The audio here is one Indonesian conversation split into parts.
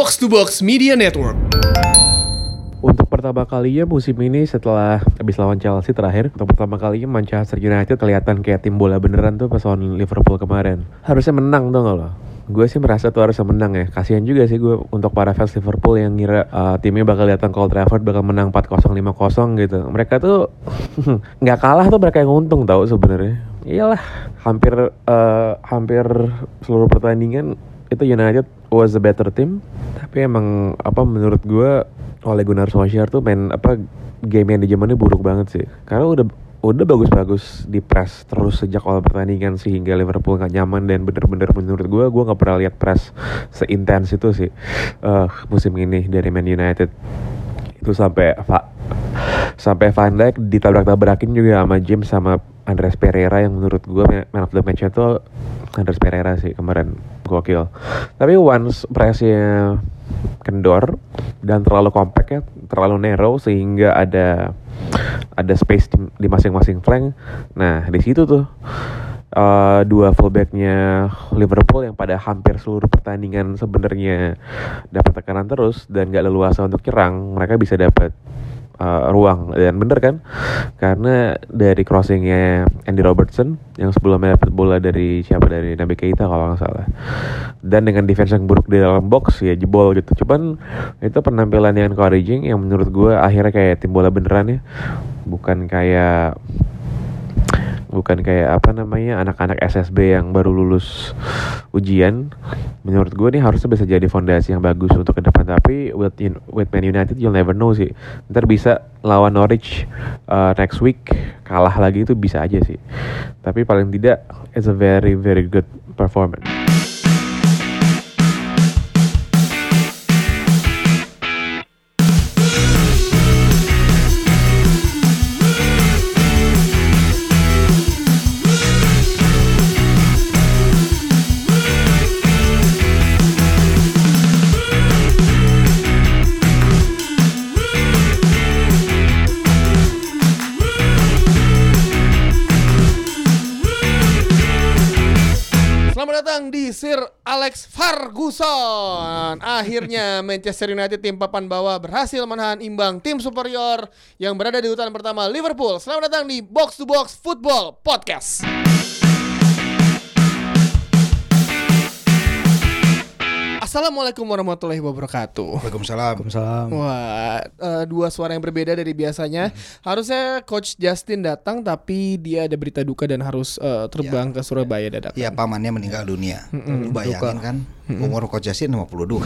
Box to Box Media Network. Untuk pertama kalinya musim ini setelah habis lawan Chelsea terakhir, untuk pertama kalinya Manchester United kelihatan kayak tim bola beneran tuh pas lawan Liverpool kemarin. Harusnya menang dong lo. Gue sih merasa tuh harusnya menang ya. Kasihan juga sih gue untuk para fans Liverpool yang ngira uh, timnya bakal datang ke Old Trafford bakal menang 4-0 5-0 gitu. Mereka tuh nggak kalah tuh mereka yang untung tau sebenarnya. Iyalah, hampir uh, hampir seluruh pertandingan itu United was a better team. Tapi emang apa menurut gue oleh Gunnar Solskjaer tuh main apa game yang di zamannya buruk banget sih. Karena udah udah bagus-bagus di press terus sejak awal pertandingan sehingga Liverpool nggak nyaman dan bener-bener menurut gue gue nggak pernah lihat press seintens itu sih uh, musim ini dari Man United. Itu sampai sampai Van Dijk ditabrak-tabrakin juga sama James sama Andres Pereira yang menurut gue man of the match itu Andres Pereira sih kemarin. Gokil. Tapi once pressnya kendor dan terlalu compact ya terlalu narrow sehingga ada ada space di masing-masing flank. Nah di situ tuh uh, dua fullbacknya Liverpool yang pada hampir seluruh pertandingan sebenarnya dapat tekanan terus dan gak leluasa untuk nyerang mereka bisa dapat uh, ruang. Dan bener kan? Karena dari crossingnya Andy Robertson yang sebelumnya dapat bola dari siapa? Dari Nabi Keita kalau nggak salah. Dan dengan defense yang buruk di dalam box ya jebol gitu. Cuman itu penampilan yang encouraging yang menurut gue akhirnya kayak tim bola beneran ya. Bukan kayak bukan kayak apa namanya anak-anak SSB yang baru lulus ujian. Menurut gue nih harusnya bisa jadi fondasi yang bagus untuk ke depan. Tapi with, with Man United you'll never know sih. Ntar bisa lawan Norwich uh, next week kalah lagi itu bisa aja sih. Tapi paling tidak it's a very very good performance Alex Ferguson. Akhirnya Manchester United tim papan bawah berhasil menahan imbang tim superior yang berada di urutan pertama Liverpool. Selamat datang di Box to Box Football Podcast. Assalamualaikum warahmatullahi wabarakatuh. Waalaikumsalam. Waalaikumsalam. Wah, uh, dua suara yang berbeda dari biasanya. Hmm. Harusnya Coach Justin datang, tapi dia ada berita duka dan harus uh, terbang ya, ke Surabaya dadakan. Iya, pamannya meninggal dunia. Hmm, Lu bayangin duka. kan, umur Coach Justin 52.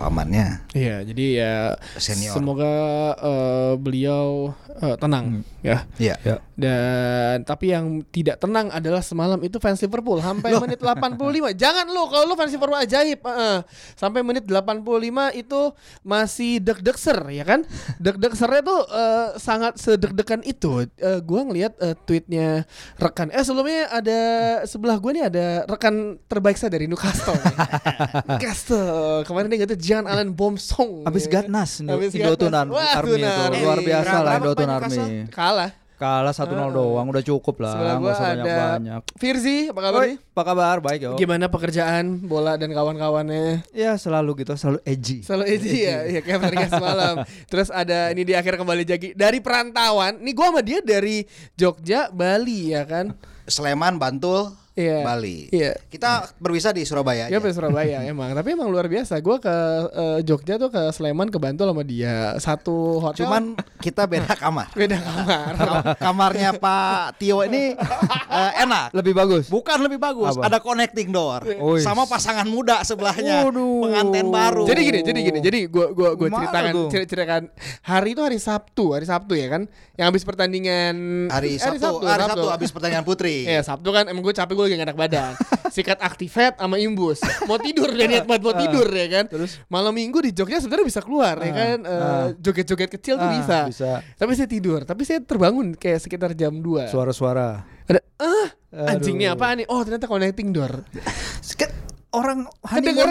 pamannya. Iya, jadi ya Senior. semoga uh, beliau uh, tenang, hmm. ya. Iya. Ya. Dan tapi yang tidak tenang adalah semalam itu fans Liverpool sampai menit 85. Jangan lu kalau lu fans Liverpool ajaib. Uh, sampai menit 85 itu masih deg-degser ya kan? Deg-degsernya tuh uh, sangat sedeg-degan itu. Uh, gua ngelihat uh, tweetnya rekan eh sebelumnya ada sebelah gue nih ada rekan terbaik saya dari Newcastle. Newcastle. Kemarin dia ngata Jan Allen Bomsong. Habis ya. Gatnas nih. Indotunan Army itu luar biasa lah Indotunan Army. Kalah. Kalah 1-0 uh, doang udah cukup lah. Sebelah gua ada banyak. Firzi, apa kabar nih? Apa kabar? Baik yo. Gimana pekerjaan bola dan kawan-kawannya? Ya selalu gitu, selalu edgy. Selalu edgy, ya, ya kayak podcast semalam. Terus ada ini di akhir kembali jadi dari perantauan. Nih gua sama dia dari Jogja, Bali ya kan. Sleman, Bantul, yeah. Bali. Iya. Kita berwisata di Surabaya Iya, di Surabaya emang. Tapi emang luar biasa. Gue ke uh, Jogja tuh ke Sleman ke Bantul sama dia. Satu hotel. Cuman kita beda kamar. beda kamar. Kamarnya Pak Tio ini uh, enak. Lebih bagus. Bukan lebih bagus. Apa? Ada connecting door. Uish. Sama pasangan muda sebelahnya. Waduh. Pengantin baru. Jadi gini, jadi gini. Jadi gue gua gua ceritakan ceritakan hari itu hari Sabtu, hari Sabtu ya kan. Yang habis pertandingan hari Sabtu, hari Sabtu, hari Sabtu, Sabtu habis pertandingan putri. Iya, Sabtu kan emang gue capek gue lagi gak enak badan. Sikat aktifat sama imbus. Mau tidur dan niat buat mau ah. tidur ya kan. Terus malam minggu di Jogja sebenarnya bisa keluar ya ah. kan. Uh, joget-joget kecil tuh bisa. bisa. Tapi saya tidur. Tapi saya terbangun kayak sekitar jam 2 Suara-suara. Ada ah anjingnya apa nih? Oh ternyata connecting door orang honeymoon,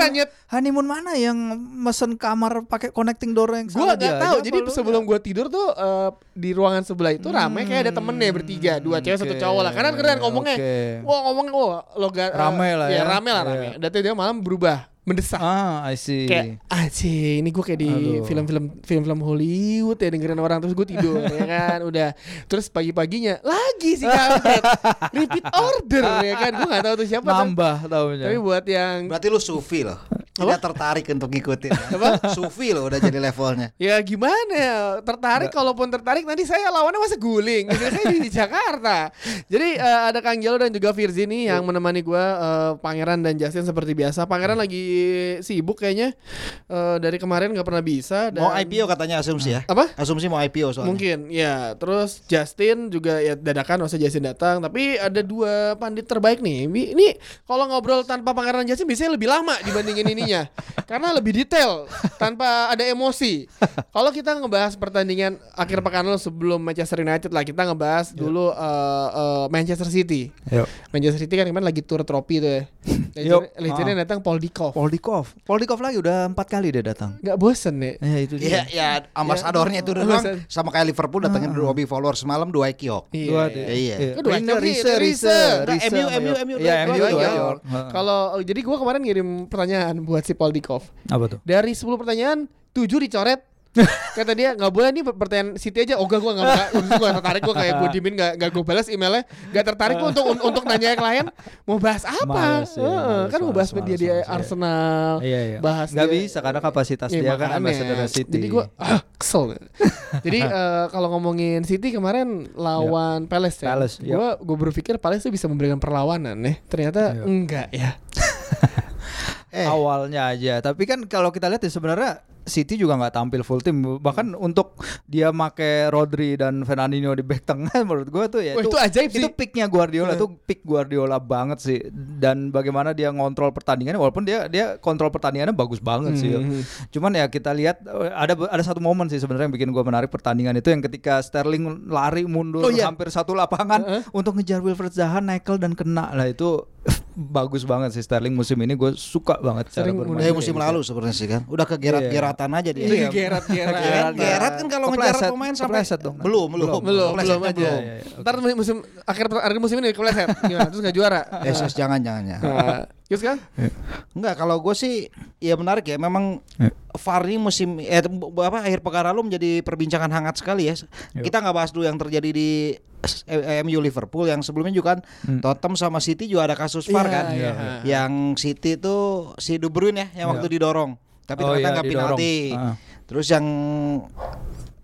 honeymoon mana yang mesen kamar pakai connecting door yang Gua gak tahu. Jadi sebelum gue tidur tuh uh, di ruangan sebelah itu hmm. ramai kayak ada temennya bertiga, dua cewek okay. satu cowok lah. Karena keren ngomongnya. Okay. Wah ngomongnya wah logat uh, ramai lah ya. ya. ramai lah ramai. Yeah. Dan dia malam berubah mendesak. Ah, I see. Kayak aci ini gue kayak di film-film film-film Hollywood ya dengerin orang terus gue tidur ya kan udah terus pagi-paginya lagi sih kaget repeat order ya kan gue nggak tahu tuh siapa Nambah tahunya. tapi buat yang Berarti lu sufi loh. Tidak tertarik untuk ngikutin. Apa? Sufi loh udah jadi levelnya. Ya gimana ya tertarik kalaupun tertarik nanti saya lawannya masa guling saya di, di Jakarta jadi eh, ada Kang Jalo dan juga Virzi nih yang menemani gue eh, Pangeran dan Justin seperti biasa Pangeran lagi sibuk kayaknya. Eh, dari kemarin nggak pernah bisa dan Mau IPO katanya asumsi ya. apa? Asumsi mau IPO soalnya. mungkin ya. Terus Justin juga ya dadakan masa Justin datang. Tapi ada dua pandit terbaik nih. Ini kalau ngobrol tanpa Pangeran Justin biasanya lebih lama dibandingin ininya. Karena lebih detail tanpa ada emosi. Kalau kita ngebahas pertandingan akhir pekan lalu sebelum Manchester United lah kita ngebahas dulu eh, eh, Manchester City. Yuk. Manchester City kan kemarin lagi tour trofi tuh ya. Yup. Legend- legendnya datang Paul Dikov Poldikov. Poldikov lagi udah empat kali dia datang. nggak bosen nih Ya itu Iya, dia. ya ambasadornya itu doang sama kayak Liverpool datengin Robbie Fowler semalam dua Kiok. Iya, Dua iya. dia. Iya. Itu dua Kiok, Riese, Riese. Riese, Nah, Riese MU, MU. MU, Iya, dua- MU dua dua. Ha. Kalau oh, jadi gua kemarin ngirim pertanyaan buat si Paul Dikov. apa tuh? Dari 10 pertanyaan 7 dicoret. Kata dia nggak boleh nih pertanyaan Siti aja. Oh gak gue nggak gue gak tertarik gue kayak gue dimin nggak nggak gue balas emailnya. Gak tertarik gue untuk untuk nanya yang lain. Mau bahas apa? Males ya, Heeh, males, kan mau bahas males, dia di iya. Arsenal. Iya iya. Bahas Nggak dia- bisa karena kapasitas Ya, dia kan ambassador City. Jadi gue ah, kesel. Jadi eh, kalau ngomongin City kemarin lawan Palace ya. Palace, iya. Gue gue berpikir Palace tuh bisa memberikan perlawanan nih. Ternyata Iya. enggak ya. Eh, awalnya aja. Tapi kan kalau kita lihat ya sebenarnya City juga nggak tampil full tim. Bahkan untuk dia make Rodri dan Fernandinho di back tengah menurut gue tuh ya Wah, itu ajaib sih. Itu picknya Guardiola, Iya. itu pick Guardiola banget sih. Dan bagaimana dia ngontrol pertandingannya walaupun dia dia kontrol pertandingannya bagus banget sih. Hmm. Cuman ya kita lihat eh, ada ada satu momen sih sebenarnya yang bikin gue menarik pertandingan itu yang ketika Sterling lari mundur Oh, iya. hampir satu lapangan Heeh. untuk ngejar Wilfred Zaha, Nekel dan kena lah itu bagus banget sih Sterling musim ini gue suka banget cara Sering bermain. Dari musim lalu sebenarnya sih kan. Udah kegerat-geratan aja dia. Iya, gerat gerat. Gerat, gerat kan kalau ngejar pemain sampai kepleset dong. belum, belum, belum belum aja. belum. Iya, iya, Ntar musim akhir akhir musim ini kepleset gimana terus nggak juara. Eh, sus, jangan jangan ya. Nah, Terus kan? Enggak, kalau gue sih ya menarik ya. Memang Ya. VAR ini musim eh apa akhir pekan lalu menjadi perbincangan hangat sekali ya. Kita nggak bahas dulu yang terjadi di eh, MU Liverpool yang sebelumnya juga kan Tottenham sama City juga ada kasus VAR Iya, kan. iya. Yang City itu si De Bruyne ya yang waktu didorong. Tapi Oh, ternyata iya, nggak didorong. penalti. Ah. Terus yang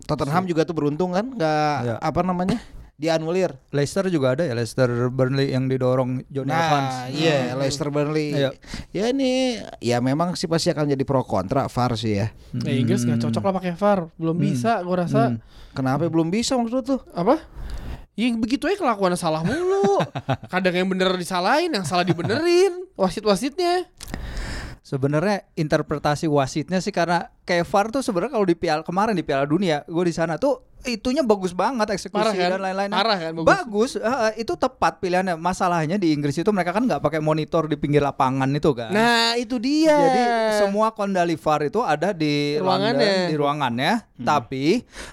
Tottenham juga tuh beruntung kan nggak Iya. apa namanya? Dianulir. Leicester juga ada ya Leicester Burnley yang didorong Johnny Evans. Nah, iya Leicester Burnley. Iya. Ya ini ya memang sih pasti akan jadi pro kontra VAR sih ya. Nah, Inggris nggak cocok lah pakai VAR. Belum bisa gua rasa. Hmm. Kenapa belum bisa maksud lu tuh? Apa? Yang begitu aja kelakuan salah mulu. Kadang yang bener disalahin, yang salah dibenerin. Wasit-wasitnya. Sebenarnya interpretasi wasitnya sih karena kayak VAR tuh sebenarnya kalau di Piala kemarin di Piala Dunia gue di sana tuh itunya bagus banget eksekusi Parah kan? dan lain-lain. Parah kan, bagus. Bagus, eh, itu tepat pilihannya. Masalahnya di Inggris itu mereka kan nggak pakai monitor di pinggir lapangan itu kan. Nah, itu dia. Jadi semua kondali VAR itu ada di Ruangannya. London, di ruangannya, tapi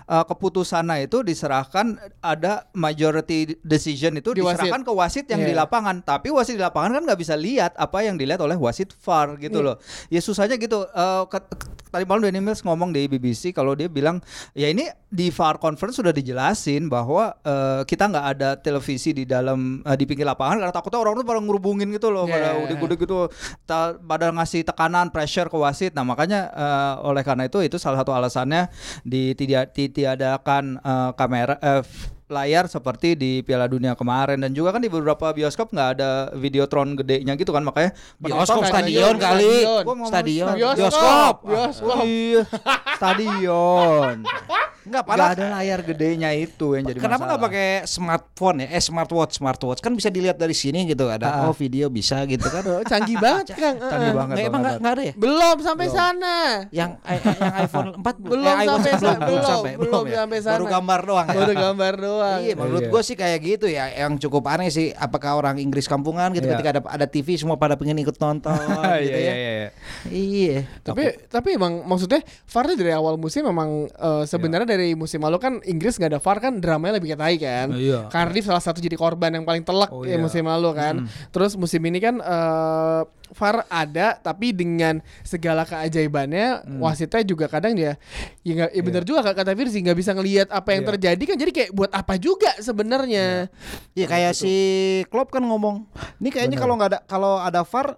eh, keputusannya itu diserahkan ada majority decision itu Di wasit. diserahkan ke wasit yang di Iya. lapangan. Tapi wasit di lapangan kan nggak bisa lihat apa yang dilihat oleh wasit VAR gitu Iya. loh. Ya susahnya gitu. Ke- tadi malam Danny Mills ngomong di BBC kalau dia bilang ya ini di VAR conference sudah dijelasin bahwa eh, kita nggak ada televisi di dalam eh, di pinggir lapangan karena takutnya orang tuh pada ngerubungin gitu loh, pada Yeah. udik-udik gitu ta- pada ngasih tekanan pressure ke wasit. Nah, makanya eh, oleh karena itu itu salah satu alasannya di tidak ditiadakan eh, kamera f- layar seperti di Piala Dunia kemarin dan juga kan di beberapa bioskop nggak ada videotron gedenya gitu kan makanya Bioskop Stadion, stadion kali. stadion. Ngomong Stadion. Bioskop. Bioskop. Bioskop. Iya, stadion. Enggak, Gak padahal ada layar gedenya itu yang jadi Kenapa nggak pakai smartphone ya? Eh smartwatch, smartwatch kan bisa dilihat dari sini gitu ada Ah. oh video bisa gitu kan. Oh, canggih banget, Kang. Canggih Heeh. banget. Nggak, emang nggak nggak ada ya? Belum sampai sana. Yang eh, eh, yang iPhone 4 Belum eh, iPhone sampai belum, sana. belum Belum, sampai, belum ya? sampai sana. Baru gambar doang ya. Baru gambar doang. Iya, menurut Iya. gue sih kayak gitu ya. Yang cukup aneh sih, apakah orang Inggris kampungan gitu Iya. ketika ada ada TV semua pada pengen ikut nonton gitu Iya, ya. iya, iya. Iya. Tapi tapi emang maksudnya VAR tuh dari awal musim memang eh, sebenarnya dari musim lalu kan Inggris nggak ada VAR kan dramanya lebih ketai kan. Iya. Cardiff salah satu jadi korban yang paling telak Oh, ya iya. musim lalu kan. Terus musim ini kan eh, VAR ada tapi dengan segala keajaibannya Hmm. wasitnya juga kadang dia ya, nggak- ya bener juga kata Virsi nggak bisa ngelihat apa yang Iya. terjadi kan jadi kayak buat apa juga sebenarnya. Iya kayak si Klopp kan ngomong, ini kayaknya kalau nggak ada kalau ada VAR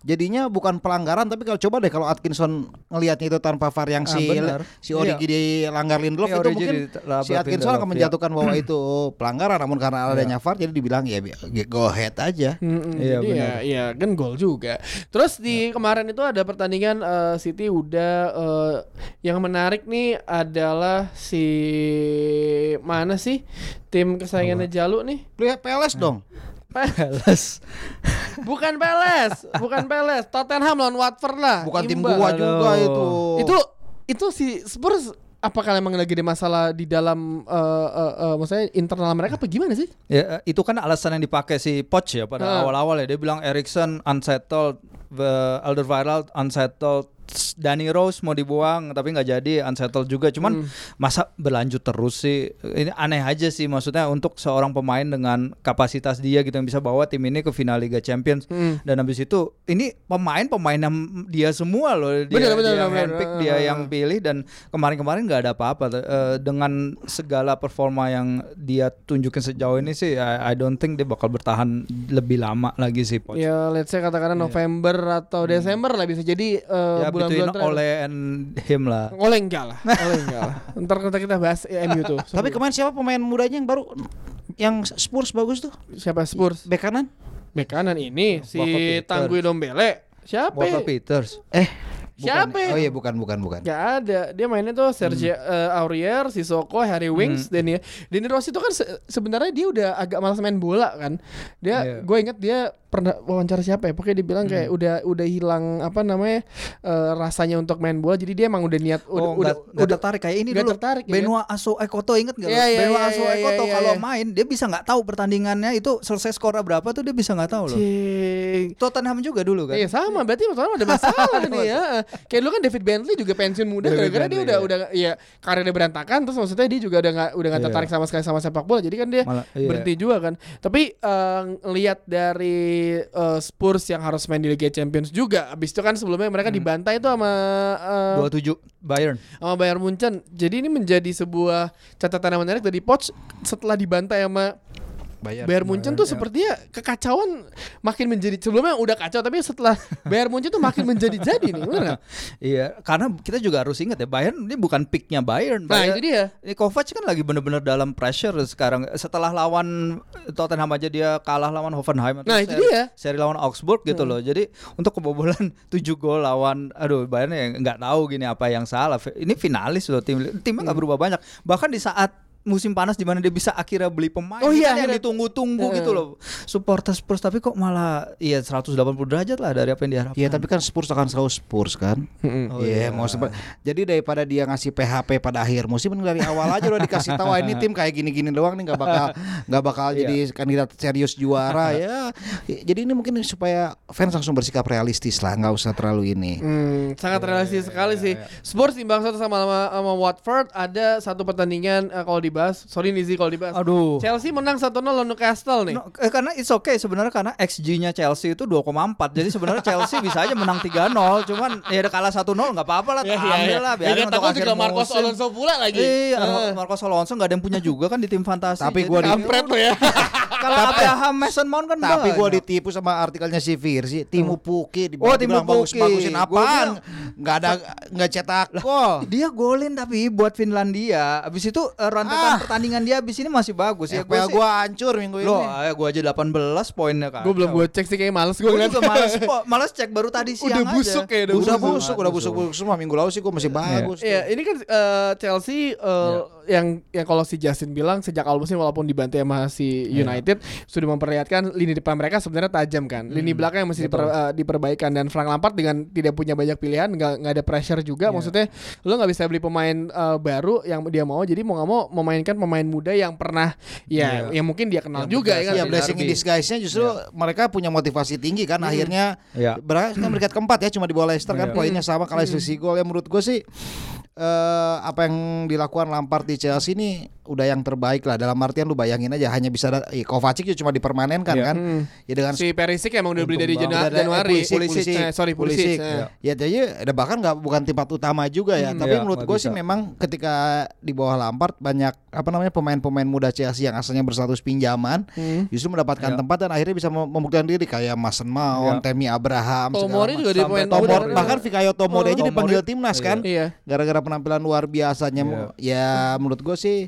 jadinya bukan pelanggaran tapi kalau coba deh kalau Atkinson ngelihatnya itu tanpa VAR yang Ah, si benar. si Origi dilanggar Lindelof Iya, itu Origi mungkin dilabrak si Atkinson Lindelof, akan iya. menjatuhkan bahwa itu pelanggaran namun karena adanya VAR jadi dibilang ya bi- go ahead aja. Iya, jadi ya, ya kan gol juga. Terus di kemarin itu ada pertandingan eh, City udah eh, yang menarik nih adalah si mana sih tim kesayangannya Jalu nih? Lihat PLS dong. Peles. Bukan Peles, bukan Peles. Tottenham lawan Watford lah. Bukan tim Imbang. gua juga Aduh. itu. Itu itu si Spurs apakah emang lagi ada masalah di dalam eh, eh, eh, maksudnya internal mereka apa gimana sih? Ya, itu kan alasan yang dipakai si Poch ya pada Ah. awal-awal ya. Dia bilang Erikson unsettled, the Alderweireld unsettled, Danny Rose mau dibuang tapi nggak jadi unsettled juga. Cuman Hmm. masa berlanjut terus sih? Ini aneh aja sih maksudnya untuk seorang pemain dengan kapasitas dia gitu yang bisa bawa tim ini ke final Liga Champions. Hmm. Dan habis itu ini pemain-pemain yang dia semua loh dia, Bener, bener, dia yang bener. handpick, dia Ah. yang pilih dan kemarin-kemarin nggak ada apa-apa Eh, dengan segala performa yang dia tunjukin sejauh ini sih I, I don't think dia bakal bertahan lebih lama lagi sih Poch. Ya let's say katakanlah November atau Desember lah bisa jadi eh, ya bulan-bulan terakhir. Ole and him lah. Oleh enggak lah, oleh enggak lah. Ntar kita kita bahas eh, MU tuh. Tapi kemarin siapa pemain mudanya yang baru yang Spurs bagus tuh? siapa Spurs? Bek kanan? Bek kanan ini si. Tanggui Dombele. Siapa? Walker Peters. Eh, Siapa? bukan. Oh iya bukan bukan bukan. Gak ada. Dia mainnya tuh Sergio eh, Aurier, Sissoko, Harry Winks, Denny Denny Rossi itu kan se- sebenarnya dia udah agak malas main bola kan. Dia Iya. gue inget dia pernah wawancara siapa ya? Pokoknya dia bilang kayak udah udah hilang apa namanya eh, rasanya untuk main bola. Jadi dia emang udah niat udah Oh, udah, nggak- nggak tertarik kayak ini nggak dulu. tertarik, ya Benoit Aso Ekoto inget nggak? Iya, lo? iya, Benoit iya, Aso iya, Ekoto iya, kalau iya. main dia bisa nggak tahu pertandingannya itu selesai skor berapa tuh dia bisa nggak tahu loh. Cik. Tottenham juga dulu kan. Iya sama, berarti Tottenham ada masalah nih ya. Kayak dulu kan David Bentley juga pensiun muda gara-gara dia udah iya. udah ya karirnya berantakan terus maksudnya dia juga udah nggak udah nggak Iya. tertarik sama sekali sama sepak bola. Jadi kan dia berhenti juga kan. Tapi eh, lihat dari eh, Spurs yang harus main di Liga Champions juga. Abis itu kan sebelumnya mereka Hmm. dibantai itu sama eh, 27 Bayern. sama Bayern Munchen. Jadi ini menjadi sebuah catatan yang menarik dari Poch setelah dibantai sama Bayern Munchen tuh sepertinya kekacauan makin menjadi sebelumnya udah kacau tapi setelah Bayern Munchen tuh makin menjadi jadi nih nggak? Iya, karena kita juga harus ingat ya Bayern ini bukan picknya Bayern. Nah Bayern- itu dia. Ini Kovac kan lagi bener-bener dalam pressure sekarang. Setelah lawan Tottenham aja dia kalah lawan Hoffenheim. Nah, itu seri- dia. Seri lawan Augsburg gitu loh. Jadi untuk kebobolan 7 gol lawan, aduh Bayern ya nggak tahu gini apa yang salah. Ini finalis loh tim timnya nggak berubah banyak. Bahkan di saat musim panas di mana dia bisa akhirnya beli pemain Oh iya, kan yang ditunggu-tunggu gitu loh supporter Spurs tapi kok malah iya 180 derajat lah dari apa yang diharapkan Iya tapi kan Spurs akan selalu Spurs kan. Oh, Iya, mau sepe- Jadi daripada dia ngasih PHP pada akhir musim mending dari awal aja udah dikasih tahu "Ah, ini tim kayak gini-gini doang nih nggak bakal nggak bakal Iya. jadi kandidat serius juara ya. Jadi ini mungkin supaya fans langsung bersikap realistis lah, nggak usah terlalu ini. Hmm, sangat realistis sekali sih. Spurs imbang satu sama, sama sama Watford ada satu pertandingan eh, kalau dibahas. Sorry nih Zi kalau dibahas. Aduh. Chelsea menang 1-0 lawan Newcastle nih. No, eh, karena it's okay sebenarnya karena XG-nya Chelsea itu 2,4. Jadi sebenarnya Chelsea bisa aja menang 3-0, cuman ya ada kalah 1-0 nggak apa-apa lah, Ya, ya, ambil ya. lah biarin Ya, untuk takut akhir juga Marcos musim. Alonso pula lagi. Iya, Eh. Marcos Alonso nggak ada yang punya juga kan di tim fantasi. Tapi gua di- Kampret lo ya. kalau Abraham Mason Mount kan Tapi gue ditipu sama artikelnya si Virsi, Timu Puki di Oh, Timu Pukki. bagusin apaan? bilang- Nggak ada nggak cetak gol. Dia golin tapi buat Finlandia. Abis itu eh, rentetan Ah. pertandingan dia abis ini masih bagus ya. Sih- gue hancur minggu ini. Loh, ya gua aja 18 poinnya kan. Gue belum gue cek sih kayak males gue Gue ngeliat. males, kok. males cek baru tadi siang Udah busuk aja. kayak udah udah busuk. busuk, udah busuk, busuk semua minggu lalu sih gue masih bagus. tuh. Iya, ini kan eh, Chelsea eh, yang yang kalau si Justin bilang sejak awal musim walaupun dibantai sama si United sudah memperlihatkan lini depan mereka sebenarnya tajam kan. Lini belakang yang mesti diper- eh, diperbaikan dan Frank Lampard dengan tidak punya banyak pilihan, nggak nggak ada pressure juga. Maksudnya lo nggak bisa beli pemain eh, baru yang dia mau, jadi mau nggak mau memainkan pemain muda yang pernah ya yang mungkin dia kenal juga ya kan. Iya si blessing in disguise-nya justru mereka punya motivasi tinggi kan akhirnya Iya. berapa kan peringkat keempat ya cuma di bawah Leicester kan Iya. poinnya sama kalah selisih gol ya menurut gue sih eh, apa yang dilakukan Lampard di Chelsea ini udah yang terbaik lah dalam artian lu bayangin aja hanya bisa da- eh, Kovacic cuma dipermanenkan Iya. kan Hmm. ya dengan Si Perisic emang udah beli dari Untung Janu- banget. Ada- eh, Januari. Pulisic, Pulisic. Eh, sorry Pulisic. Pulisic. Eh. Ya jadi ada bahkan nggak bukan tempat utama juga ya. Hmm, Tapi iya, menurut nggak gue sih bisa. memang ketika di bawah Lampard banyak apa namanya pemain-pemain muda Chelsea yang asalnya berstatus pinjaman Hmm. justru mendapatkan Iya. tempat dan akhirnya bisa mem- membuktikan diri kayak Mason Mount, Iya. Temi Abraham, Tomori juga dia pemain Tomori- muda. bahkan Fikayo Tomori aja Tomori. dipanggil timnas kan. Iya. Gara-gara penampilan luar biasanya Iya. ya menurut gue sih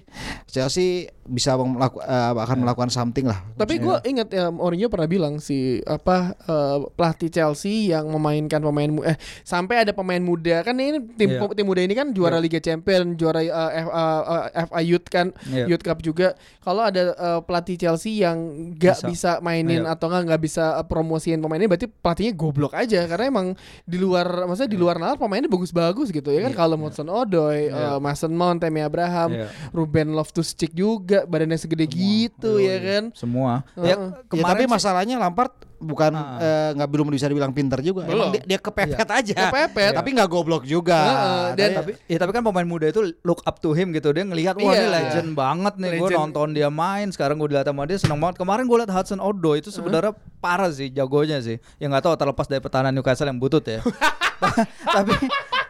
Chelsea bisa melaku- eh, akan melakukan something lah. Tapi gue ingat ya Mourinho pernah bilang si apa eh, pelatih Chelsea yang memainkan pemain mu- eh sampai ada pemain muda kan ini tim Iya. tim muda ini kan juara Liga Champion, juara eh, F- eh, FA Youth kan, Iya. Youth Cup juga. Kalau ada eh, pelatih Chelsea yang nggak bisa. Bisa. mainin Iya. atau nggak nggak bisa promosiin pemainnya, berarti pelatihnya goblok aja karena emang di luar maksudnya di luar nalar pemainnya bagus-bagus gitu ya kan. Kalau Hudson Odoi, Iya. eh, Mason Mount, Temi Abraham, Iya. Ruben Loftus-Cheek juga badannya segede gitu ya kan. Semua. Ya, Ya, tapi masalahnya Lampard bukan Ah. eh, nggak belum bisa dibilang pinter juga. Belum. Emang dia, dia kepepet aja. Kepepet. Tapi nggak goblok juga. Heeh, dan- Tapi- tapi ya tapi kan pemain muda itu look up to him gitu dia ngelihat wah Iya. ini legend banget nih gue nonton dia main sekarang gue dilihat sama dia seneng banget kemarin gue lihat Hudson Odoi itu sebenarnya parah sih jagonya sih yang nggak tahu terlepas dari pertahanan Newcastle yang butut ya tapi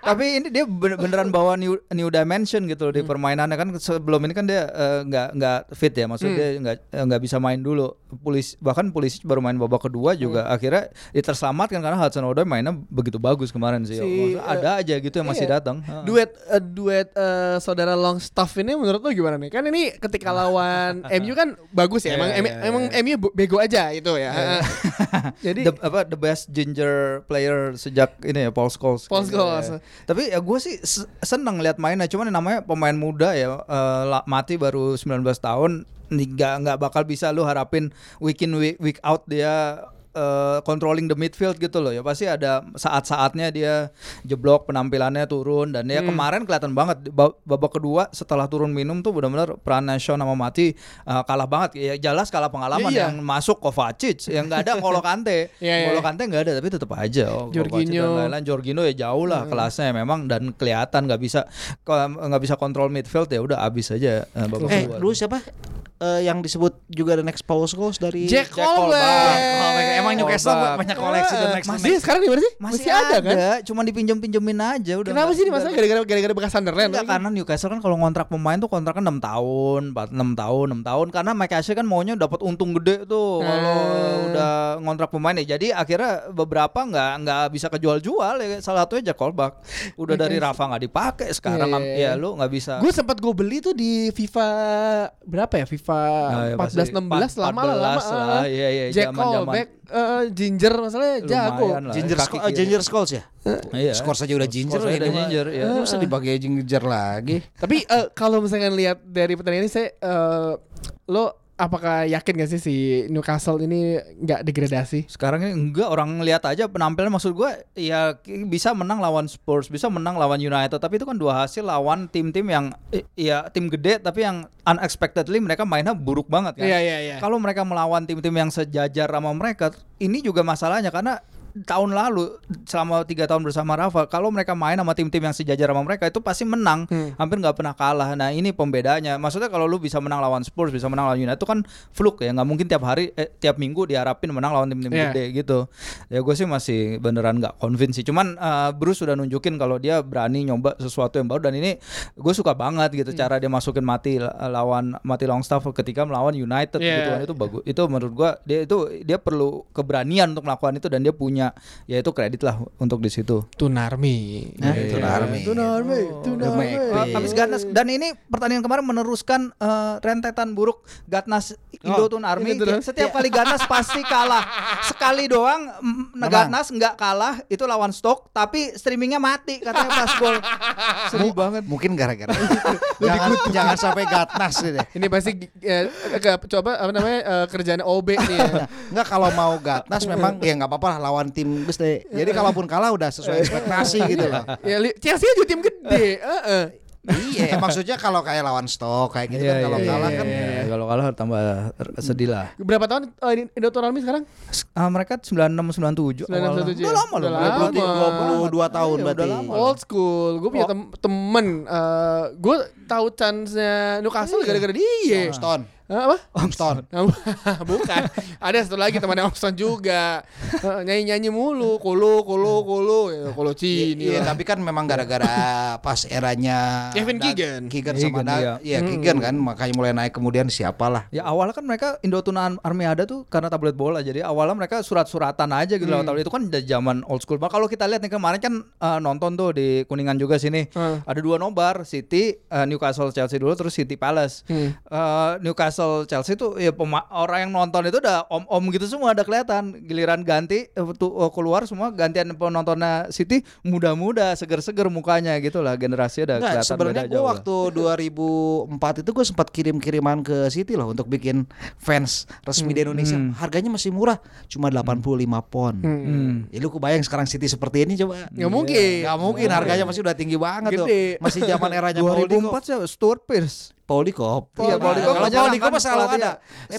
tapi ini dia bener- beneran bawa new new dimension gitu loh di permainannya kan sebelum ini kan dia eh, nggak nggak fit ya maksudnya dia nggak eh, nggak bisa main dulu polisi bahkan polisi baru main babak kedua juga akhirnya dia terselamatkan karena Hudson Odoi mainnya begitu bagus kemarin sih Si, Maksudnya ada aja gitu yang masih iya. datang. Duet eh, duet eh, saudara Longstaff ini menurut lo gimana nih? Kan ini ketika lawan MU kan bagus ya. Emang Iya, em- iya, emang iya. MU bu- bego aja itu ya. Jadi the, apa the best ginger player sejak ini ya Paul Scholes. Paul Gitu, Scholes. ya. Tapi ya gue sih se- seneng lihat mainnya. Cuman namanya pemain muda ya la- mati baru 19 tahun nggak nggak bakal bisa lu harapin week in week, week out dia eh, controlling the midfield gitu loh ya pasti ada saat-saatnya dia jeblok penampilannya turun dan ya Hmm. kemarin kelihatan banget Ba- babak kedua setelah turun minum tuh benar-benar peran Shaw sama mati eh, kalah banget ya jelas kalah pengalaman Iya. yang masuk Kovacic yang nggak ada N'Golo Kante Iya, iya. N'Golo Kante nggak ada tapi tetap aja oh, Jorginho. dan lain-lain Jorginho ya jauh lah kelasnya memang dan kelihatan nggak bisa nggak bisa kontrol midfield ya udah abis aja eh, babak eh, kedua. dulu siapa? Eh, yang disebut juga the next Paul Scholes dari Jack Jack Colback. Colback. Emang Newcastle banyak koleksi the next Masih next. sekarang di mana sih? masih, ada, kan? cuma dipinjem-pinjemin aja udah Kenapa sih ini masalah gara-gara gara-gara bekas Sunderland? Enggak, karena Newcastle kan kalau ngontrak pemain tuh kontraknya 6 tahun, 4 6 tahun, 6 tahun karena Mike Ashley kan maunya dapat untung gede tuh kalau Hmm. udah ngontrak pemain ya. Jadi akhirnya beberapa nggak nggak bisa kejual-jual ya. Salah satunya Jack Colback. Udah dari Rafa nggak dipakai sekarang Iya, iya, ya iya. lu nggak bisa. Gue sempat gue beli tuh di FIFA berapa ya? FIFA Nah, ya 14 pasti. 16 lama lah lama. 14 lah, ah. iya, iya, Jack zaman-zaman. Colback eh, Ginger masalahnya jago. Lah. Ginger, eh, kiri. Ginger Scholes ya? Iya. Skor saja udah ginger Skor ini udah ginger, ya. Ini Masa dipakai ginger lagi? Tapi eh, kalau misalkan lihat dari pertandingan ini saya eh, lo apakah yakin gak sih si Newcastle ini nggak degradasi? Sekarang ini enggak orang lihat aja penampilan maksud gua ya bisa menang lawan Spurs, bisa menang lawan United, tapi itu kan dua hasil lawan tim-tim yang ya tim gede tapi yang unexpectedly mereka mainnya buruk banget kan. Iya iya iya. Kalau mereka melawan tim-tim yang sejajar sama mereka, ini juga masalahnya karena tahun lalu selama tiga tahun bersama Rafa, kalau mereka main sama tim-tim yang sejajar sama mereka itu pasti menang, Hmm. hampir nggak pernah kalah. Nah ini pembedanya. Maksudnya kalau lu bisa menang lawan Spurs, bisa menang lawan United itu kan fluke ya, nggak mungkin tiap hari, eh, tiap minggu diharapin menang lawan tim-tim Iya. gede gitu. Ya gue sih masih beneran nggak convince sih. Cuman eh, Bruce sudah nunjukin kalau dia berani nyoba sesuatu yang baru dan ini gue suka banget gitu Hmm. cara dia masukin mati lawan mati Longstaff ketika melawan United Iya. gitu kan itu bagus. Itu menurut gua dia itu dia perlu keberanian untuk melakukan itu dan dia punya ya itu kredit lah untuk di situ. Tunarmi. Nah, Iya. Tunarmi. Tunarmi. Tunarmi. Iya. Uh, habis Gatnas dan ini pertandingan kemarin meneruskan uh, rentetan buruk Gatnas Indo Tun Army. gitu dong. Setiap kali Gatnas pasti kalah. Sekali doang mm. Gatnas nggak kalah itu lawan Stoke tapi streamingnya mati katanya pas gol. Sedih banget. Mungkin gara-gara jangan jangan sampai gatnas gitu. Ini pasti eh, ke- coba apa namanya eh, kerjaan OB nih ya. Enggak kalau mau gatnas memang ya nggak apa-apa lah lawan tim gede. Jadi kalaupun kalah udah sesuai ekspektasi gitu loh. ya Chelsea juga tim gede. Heeh. iya, maksudnya kalau kayak lawan stok kayak gitu kan kalau kalah kan iya, kalau kalah tambah sedih lah. Berapa tahun uh, Indotor Army sekarang? Ah, mereka 96 97 awal. 96, Udah lama loh. Udah lama. 22 tahun Iya, berarti. udah lama. Old school. Gue punya tem temen. uh, gue tahu chance-nya Newcastle gara-gara dia. Stone. Hah, apa? Stone. Bukan. Ada satu lagi temannya Omson juga. Eh, Nyanyi-nyanyi mulu. Kolo, kolo, kolo. Ya, kolo Cini Iya, lah. tapi kan memang gara-gara pas eranya Kevin Keegan. Keegan sama Keegan, iya. iya Keegan kan makanya mulai naik kemudian siapalah. Ya awalnya kan mereka Indotuna Army ada tuh karena tablet bola. Jadi awalnya mereka surat-suratan aja gitu lewat tablet itu kan udah zaman old school. Bah, kalau kita lihat nih kemarin kan eh, nonton tuh di Kuningan juga sini. Hmm. Ada dua nobar, City, eh, Newcastle, Chelsea dulu terus City Palace. Hmm. Eh, Newcastle, Chelsea tuh ya pema- orang yang nonton itu udah om-om gitu semua ada kelihatan. Giliran ganti eh, tuh eh, keluar semua gantian penontonnya City muda-muda, seger-seger mukanya gitu lah. Udah Enggak, kelihatan sebenarnya beda gue lah. waktu 2004 itu gue sempat kirim-kiriman ke City loh untuk bikin fans resmi di Indonesia. Harganya masih murah, cuma 85 pon. Hmm. Ya lu kebayang sekarang City seperti ini coba. Nggak mungkin. Gak mungkin harganya masih udah tinggi banget tuh. Gede. Masih zaman eranya Paul Dikop. 2004 sih Stuart Pearce. Paul Dikop. Iya, Paul Dikop Kalau menyerang Paul Dikop kan selalu ada. Eh,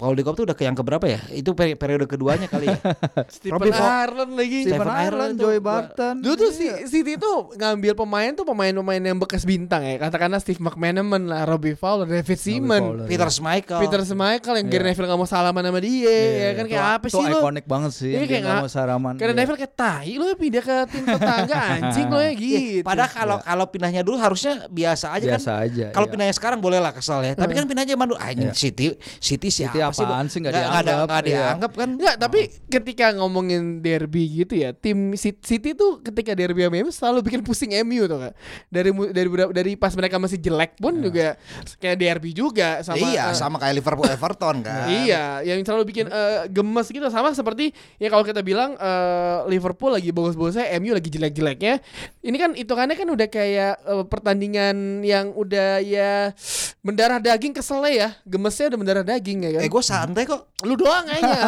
Paul Dikop tuh udah ke yang keberapa ya? Itu peri- periode keduanya kali ya. Stephen Ireland lagi. Stephen Stephen Ireland, tuh. Barton. Dulu tuh si City tuh ngambil pemain tuh pemain-pemain yang bekas bintang ya. Katakanlah Steve McManaman lah, Robbie Fowler, David Seaman, Fowler. Peter Schmeichel. Peter Schmeichel yang Gary Neville gak mau salaman sama dia ya kan kayak apa sih Iya, Itu lu? ikonik banget sih. Iya, Dia kayak mau saraman. Karena Iya. Neville kayak tai lu ya pindah ke tim tetangga anjing lo ya Iya, gitu. Padahal kalau kalau pindahnya dulu harusnya biasa aja biasa kan. aja. Kalau iya. pindahnya sekarang boleh lah kesal ya. Tapi kan pindahnya zaman dulu anjing Iya. City City siapa City sih? apaan sih, nggak Nggak- nggak ada- dianggap, nggak iya. dianggap kan. Enggak, tapi ketika ngomongin derby gitu ya, tim Ci- City tuh ketika derby sama MU selalu bikin pusing MU tuh kak. Dari dari dari pas mereka masih jelek pun juga kayak derby juga sama iya, eh, sama kayak Liverpool Everton kan. Iya, yang selalu bikin eh, gemes gitu sama seperti ya kalau kita bilang eh, Liverpool lagi bagus-bagusnya, MU lagi jelek-jeleknya. Ini kan hitungannya kan udah kayak eh, pertandingan yang udah ya mendarah daging kesel ya, gemesnya udah mendarah daging ya kan. Eh gue santai kok. Lu doang kayaknya.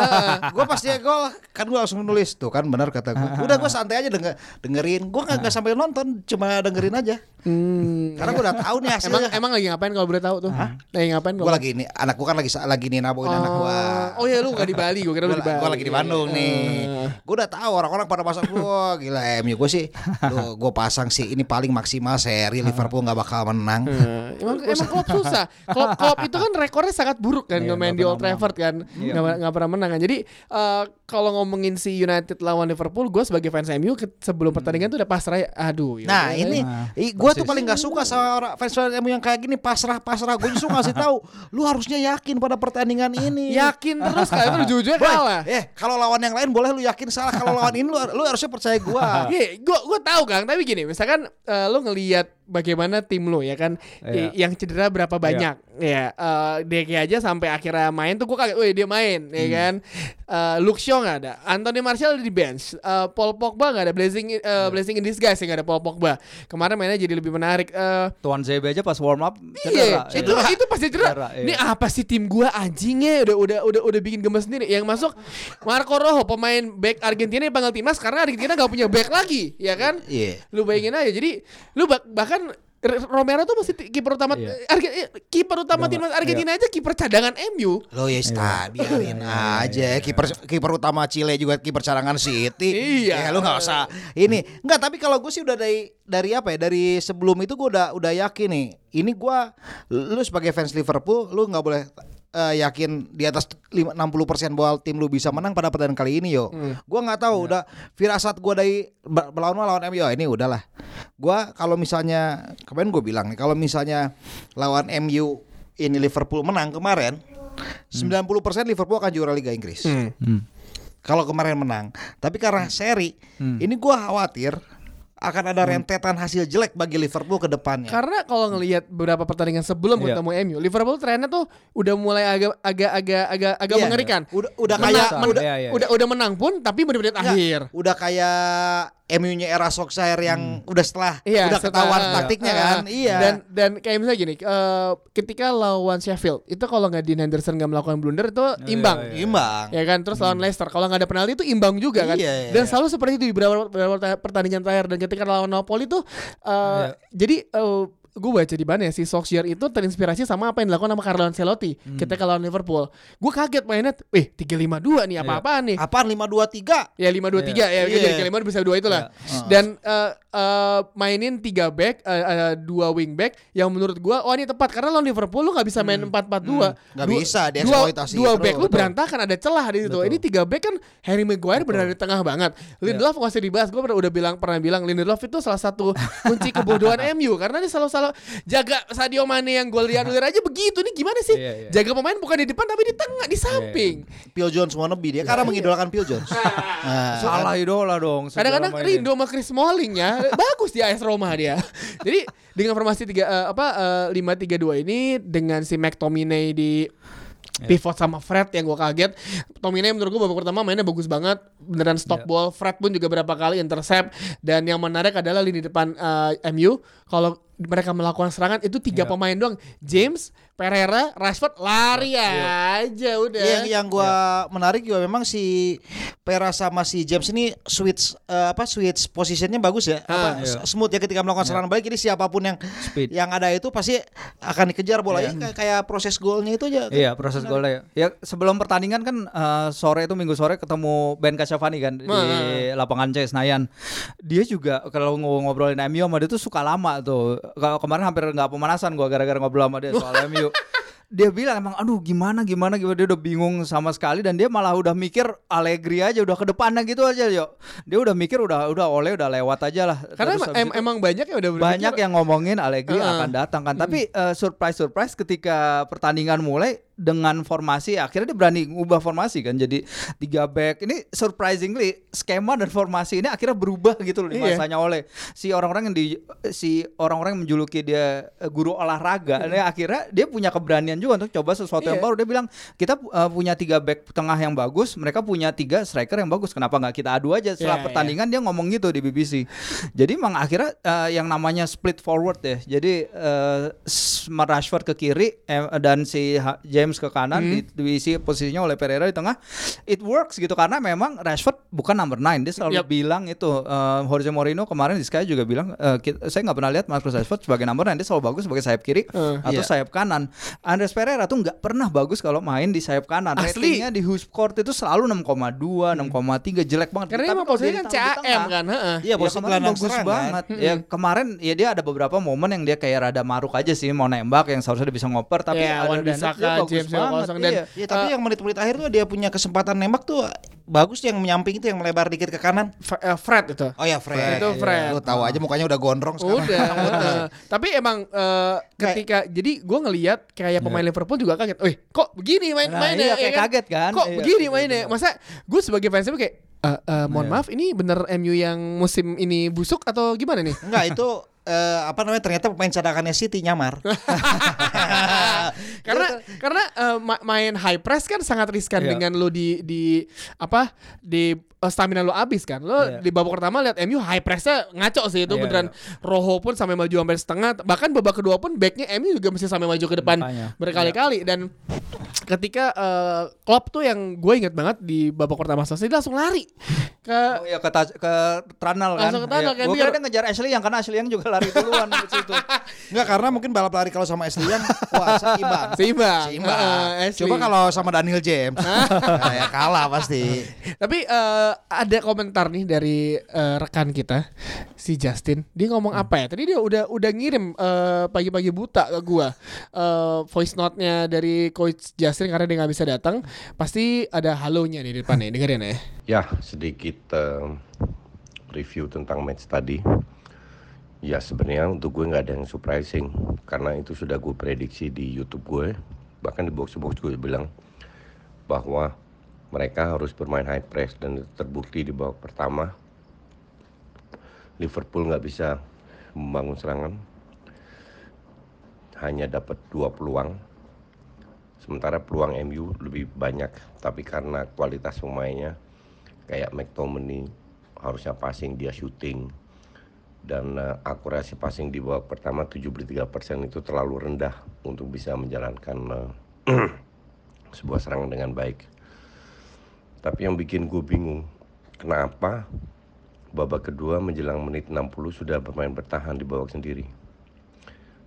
gue pasti gol kan gue langsung nulis tuh kan benar kata gue. Udah gue santai aja denger, dengerin. Gue nggak nggak sampai nonton, cuma dengerin aja. Hmm. Karena gue udah tahu nih hasilnya. Emang emang lagi ngapain kalau boleh tahu tuh? Lagi ngapain gue lagi ini anak gue kan lagi lagi nih naboin anak gue. Oh iya lu gak di Bali, gue kira lu di Bali. Gue lagi di Bandung nih. Eh. Gue udah tahu orang-orang pada pasang gue gila MU gue sih. Tuh gue pasang sih ini paling maksimal seri Liverpool nggak bakal menang. Eh, emang emang Klopp susah. Klopp, Klopp itu kan rekornya sangat buruk kan Iya, main nggak di Old Trafford kan, nggak nggak pernah menang kan. Jadi eh, kalau ngomongin si United lawan Liverpool, gue sebagai fans MU sebelum pertandingan tuh udah pasrah. ya. Aduh. ya Nah ini ya. Gue tuh paling gak suka sama orang fans fans MU yang kayak gini. Pasrah pasrah. Gue justru ngasih tahu, lu harusnya yakin pada pertandingan ini. yakin terus kan itu Boy, kalah. eh kalau lawan yang lain boleh lu yakin salah. Kalau lawan ini lu, lu harusnya percaya gue. Iya, gue gue tahu Kang, tapi gini, misalkan eh, lo ngelihat bagaimana tim lo ya kan, Iya. i- yang cedera berapa banyak, ya, eh DK aja sampai akhirnya main tuh gue kaget, wih dia main, ya kan, Eh Luke Shaw nggak ada, Anthony Martial ada di bench, Eh Paul Pogba nggak ada, blessing eh, blessing in disguise ya nggak ada Paul Pogba, kemarin mainnya jadi lebih menarik. Eh, Tuan ZB aja pas warm up Iya, cedera. itu Iya. itu pasti cedera. Cedera, iya. Ini apa sih tim gua anjingnya udah udah udah udah bikin gemes sendiri. Yang masuk Marco Rojo pemain back Argentina yang panggil timnas karena Argentina gak punya back lagi, ya kan? Iya. Lu bayangin aja. Jadi lu bah- bahkan Romero tuh masih kiper utama Iya. Arge- eh, kiper utama timnas Argentina aja kiper cadangan MU. Lo ya sta, biarin aja. Kiper kiper utama Chile juga kiper cadangan City. Iya. Ya, lu nggak usah ini. Enggak, tapi kalau gue sih udah dari dari apa ya? Dari sebelum itu gue udah udah yakin nih. Ini gue lu sebagai fans Liverpool, lu nggak boleh eh, yakin di atas lima- 60% bahwa tim lu bisa menang pada pertandingan kali ini yo. Gua nggak tahu udah firasat gua dari melawan lawan MU ini udahlah. Gua kalau misalnya kemarin gue bilang nih kalau misalnya lawan MU ini Liverpool menang kemarin 90% Liverpool akan juara Liga Inggris. Hmm. Kalau kemarin menang, tapi karena seri, ini gua khawatir akan ada rentetan hasil jelek bagi Liverpool ke depannya. Karena kalau ngelihat beberapa pertandingan sebelum Iya. ketemu MU, Liverpool trennya tuh udah mulai agak agak agak agak agak Iya. mengerikan. Udah udah kayak Menang. men- udah Iya, iya. udah udah menang pun tapi menit-menit akhir. udah kayak MU-nya era Solskjaer yang udah setelah Iya, udah setelah- ketahuan iya. taktiknya Ah, kan. Iya. Dan dan kayak misalnya gini, eh, ketika lawan Sheffield itu kalau nggak Dean Henderson nggak melakukan blunder itu imbang. iya. imbang. Ya kan, terus lawan Leicester kalau nggak ada penalti itu imbang juga kan. Iya, iya, dan iya. selalu seperti itu di beberapa, beberapa pertandingan terakhir dan ketika lawan Napoli tuh eh, Iya. jadi gue baca di mana ya si Solskjaer itu terinspirasi sama apa yang dilakukan sama Carlo Ancelotti Hmm. ketika lawan Liverpool. Gue kaget mainnya, eh 3-5-2 nih apa-apaan nih? Apaan 523? Ya 5-2-3 ya, Iya. jadi 5 bisa dua itulah. Iya. Dan eh, eh, mainin tiga back, eh, eh, dua wing back yang menurut gua oh ini tepat karena lawan Liverpool lu nggak bisa main 4-4-2. Nggak Dua- bisa, dua, dieksploitasi dua terus. back lu Betul. berantakan ada celah di situ. Ini tiga back kan Harry Maguire berada di tengah banget. Lindelof nggak usah dibahas. Gue udah bilang pernah bilang Lindelof itu salah satu kunci kebodohan MU karena dia selalu salah jaga Sadio Mane yang gol dianulir aja begitu. Ini gimana sih? Iya, iya. Jaga pemain bukan di depan tapi di tengah, di samping. Phil Jones wannabe dia karena mengidolakan Phil Jones. Nah, Salah idola dong. Kadang-kadang Rindu sama Chris Smalling ya bagus di AS Roma dia. Jadi dengan formasi tiga eh, apa lima tiga dua ini dengan si McTominay di pivot sama Fred yang gue kaget. Tominay menurut gue babak pertama mainnya bagus banget, beneran stop ball. Fred pun juga berapa kali intercept dan yang menarik adalah lini depan eh, MU kalau mereka melakukan serangan itu tiga pemain doang. James, Pereira, Rashford lari aja udah. Yang yang gua menarik juga memang si Pera sama si James ini switch eh, apa switch positionnya bagus ya. Apa, iya. smooth ya ketika melakukan serangan balik jadi siapa pun yang Speed. yang ada itu pasti akan dikejar bolanya kayak, kayak proses golnya itu aja. Iya proses golnya ya. Ya sebelum pertandingan kan eh, sore itu minggu sore ketemu Ben Kasyafani kan di Nah. lapangan C Senayan. Dia juga kalau ng- ngobrolin MU sama dia tuh suka lama tuh. Kalau kemarin hampir nggak pemanasan gua gara-gara ngobrol sama dia soal MU. Dia bilang emang aduh gimana gimana gimana dia udah bingung sama sekali dan dia malah udah mikir Allegri aja udah ke depannya gitu aja yo. Dia udah mikir udah udah oleh udah lewat aja lah. Karena Terus em- emang banyak ya udah berpikir, banyak yang ngomongin Allegri Heeh. akan datang kan. Tapi eh, surprise surprise ketika pertandingan mulai dengan formasi akhirnya dia berani ngubah formasi kan. Jadi tiga back ini surprisingly skema dan formasi ini akhirnya berubah gitu loh di Iya. masanya oleh si orang-orang yang di si orang-orang yang menjuluki dia eh, guru olahraga. Ini akhirnya dia punya keberanian juga untuk coba sesuatu yang Iya. baru. Dia bilang kita eh, punya tiga back tengah yang bagus mereka punya tiga striker yang bagus. Kenapa nggak kita adu aja? Setelah Iya, pertandingan dia ngomong gitu di BBC jadi emang akhirnya eh, yang namanya split forward ya. Jadi S- Rashford ke kiri eh, dan si James ke kanan di- diisi posisinya oleh Pereira di tengah it works gitu karena memang Rashford bukan number 9 dia selalu Yap. bilang itu eh, Jose Mourinho kemarin di Sky juga bilang eh, ki- saya nggak pernah lihat Marcus Rashford sebagai number 9 dia selalu bagus sebagai sayap kiri Eh, atau iya. sayap kanan Andres Pereira tuh nggak pernah bagus kalau main di sayap kanan Asli. ratingnya di Husport itu selalu 6,2 6,3 jelek banget Karena Tapi emang posisinya kan CAM kan, heeh. Iya, Ya posisi kemarin gelandang bagus serang, banget. kan? Ya kemarin ya dia ada beberapa momen yang dia kayak rada maruk aja sih mau nembak yang seharusnya dia bisa ngoper tapi Iya, ada Bissaka, dia bagus James banget. 0-0 dan- iya. Ya, tapi yang menit-menit akhir tuh dia punya kesempatan nembak tuh bagus yang menyamping itu yang melebar dikit ke kanan. F- eh, Fred itu. Oh ya Fred. Itu Fred. Lu tahu aja mukanya udah gondrong sekarang. Udah. Tapi emang eh, ketika jadi gue ngelihat kayak pemain Liverpool juga kaget. Wih, kok begini main Nah, iya, kayak ya kaget kan? Kok Iya, begini iya, mainnya? benar. Masa gue sebagai fans kayak eh, eh, mohon Iya. maaf ini bener MU yang musim ini busuk atau gimana nih? Enggak itu eh, apa namanya ternyata pemain cadangannya City nyamar. karena karena eh, ma- main high press kan sangat riskan Iya. dengan lo di di apa di stamina lo abis kan lo Iya. di babak pertama lihat MU high pressnya ngaco sih itu Iya, beneran Rojo pun sampai maju sampai setengah bahkan babak kedua pun backnya MU juga mesti sampai maju ke depan berkali-kali dan ketika eh, Klopp tuh yang gue inget banget di babak pertama selesai dia langsung lari ke Oh iya ke, ta- ke Tranal kan. Langsung ke Tranal, kan, Gue kira dia ngejar Ashley yang karena Ashley yang juga lari duluan ke situ. Enggak karena mungkin balap lari kalau sama Ashley Young wah seimbang. seimbang Seimbang. Eh, Ashley. Coba kalau sama Daniel James nah, ya kalah pasti. Tapi ada komentar nih dari eh, rekan kita si Justin. Dia ngomong Hmm. apa ya? Tadi dia udah udah ngirim eh, pagi-pagi buta ke gua eh, voice note-nya dari coach Justin karena dia nggak bisa datang. Pasti ada halonya nih di depan nih. Dengerin ya. Ya, sedikit eh, review tentang match tadi. Ya sebenarnya untuk gue nggak ada yang surprising karena itu sudah gue prediksi di YouTube gue bahkan di box box gue bilang bahwa mereka harus bermain high press dan terbukti di babak pertama. Liverpool nggak bisa membangun serangan. Hanya dapat dua peluang. Sementara peluang MU lebih banyak. Tapi karena kualitas pemainnya kayak McTominay, harusnya passing dia shooting. Dan eh, akurasi passing di babak pertama 73% itu terlalu rendah untuk bisa menjalankan eh, sebuah serangan dengan baik. Tapi yang bikin gue bingung, kenapa babak kedua menjelang menit 60 sudah bermain bertahan di babak sendiri.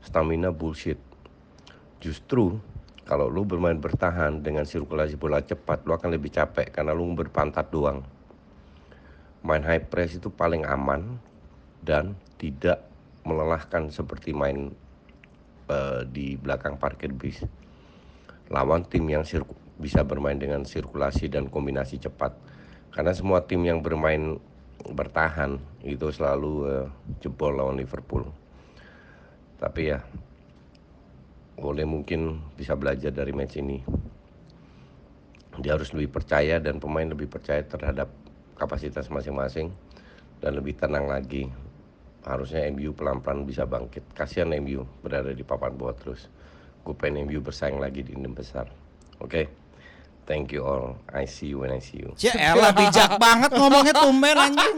Stamina bullshit. Justru kalau lu bermain bertahan dengan sirkulasi bola cepat, lu akan lebih capek karena lu berpantat doang. Main high press itu paling aman dan tidak melelahkan seperti main eh, di belakang parkir bis. Lawan tim yang sirku- bisa bermain dengan sirkulasi dan kombinasi cepat. Karena semua tim yang bermain bertahan itu selalu eh, jebol lawan Liverpool. Tapi ya Ole mungkin bisa belajar dari match ini. Dia harus lebih percaya dan pemain lebih percaya terhadap kapasitas masing-masing dan lebih tenang lagi. Harusnya MU pelan-pelan bisa bangkit. Kasihan MU berada di papan bawah terus. Gue pengen MU bersaing lagi di enam besar. Oke. Thank you all. I see you when I see you. Ya elah bijak banget ngomongnya tumben anjing.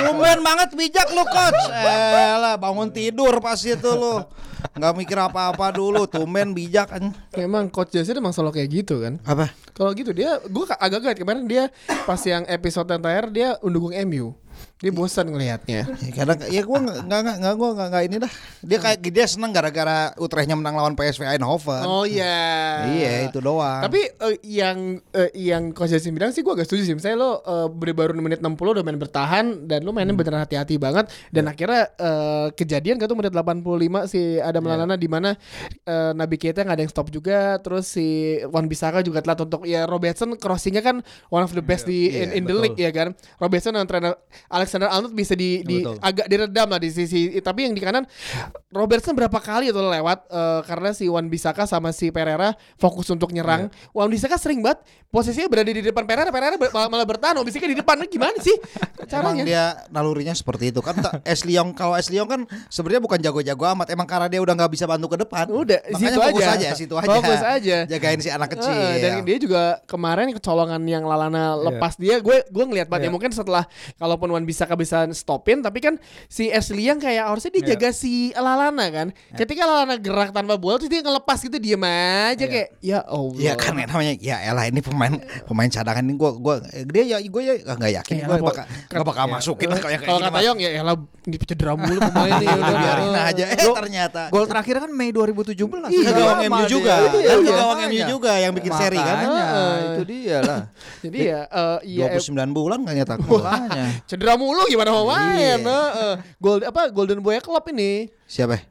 tumben banget bijak lu coach. Elah bangun tidur pas itu lu. Nggak mikir apa-apa dulu, tumben bijak anjing. Memang coach Jesse emang selalu kayak gitu kan. Apa? Kalau gitu dia, gue agak kaget kemarin dia pas yang episode yang terakhir dia mendukung MU. Dia bosan ngelihatnya. Ya, kadang ya gua nggak nggak nggak gua nggak ini dah. Dia kayak dia seneng gara-gara Utrechtnya menang lawan PSV Eindhoven. Oh iya. Iya itu doang. Tapi eh, yang eh, yang Coach Justin bilang sih gue agak setuju sih. Misalnya lo eh, baru baru menit 60 udah main bertahan dan lo mainnya beneran hati-hati banget dan akhirnya eh, kejadian kan tuh menit 85 si Adam Lallana di mana eh, Nabi Keita nggak ada yang stop juga terus si Wan Bisaka juga telat untuk ya Robertson crossingnya kan one of the best di in, in the league ya kan. Robertson dan trainer Alexander Arnold bisa di, di Betul. agak diredam lah di sisi tapi yang di kanan Robertson berapa kali itu lewat eh, karena si Wan Bisaka sama si Pereira fokus untuk nyerang. Wan Bisaka sering banget posisinya berada di depan Pereira, Pereira ber- malah, malah bertahan. Wan Bisaka di depan gimana sih Emang caranya? dia nalurinya seperti itu kan Ashley Young kalau Ashley Young kan sebenarnya bukan jago-jago amat emang karena dia udah nggak bisa bantu ke depan Udah, makanya situ fokus aja. aja. situ aja Fokus aja. jagain si anak kecil Eh, dan dia juga kemarin kecolongan yang Lalana lepas dia gue gue ngelihat banget ya Iya. mungkin setelah kalaupun Wan Bisaka bisa stopin tapi kan si Ashley yang kayak harusnya dia Iya. jaga si Lalana kan. Ketika Lalana gerak tanpa bola terus dia ngelepas gitu diem aja kayak ya Allah. Iya kan namanya ya elah ini pemain pemain cadangan ini gua gua dia ya gue ya nggak yakin Ya, gue lah, bakal nggak bakal masukin kayak kalau kata. Yong ya elah ini cedera mulu pemain nih udah biarin aja. Eh ternyata Gol terakhir kan Mei 2017. Iya, gawang MU juga. Iya, kan iya. gawang MU juga yang bikin seri kan. Itu dia lah. jadi ya eh, iya eh, 29 bulan gak nyetak Makanya. Cedera mulu gimana mau main Iya. Heeh. Gol apa Golden Boy Club ini siapa?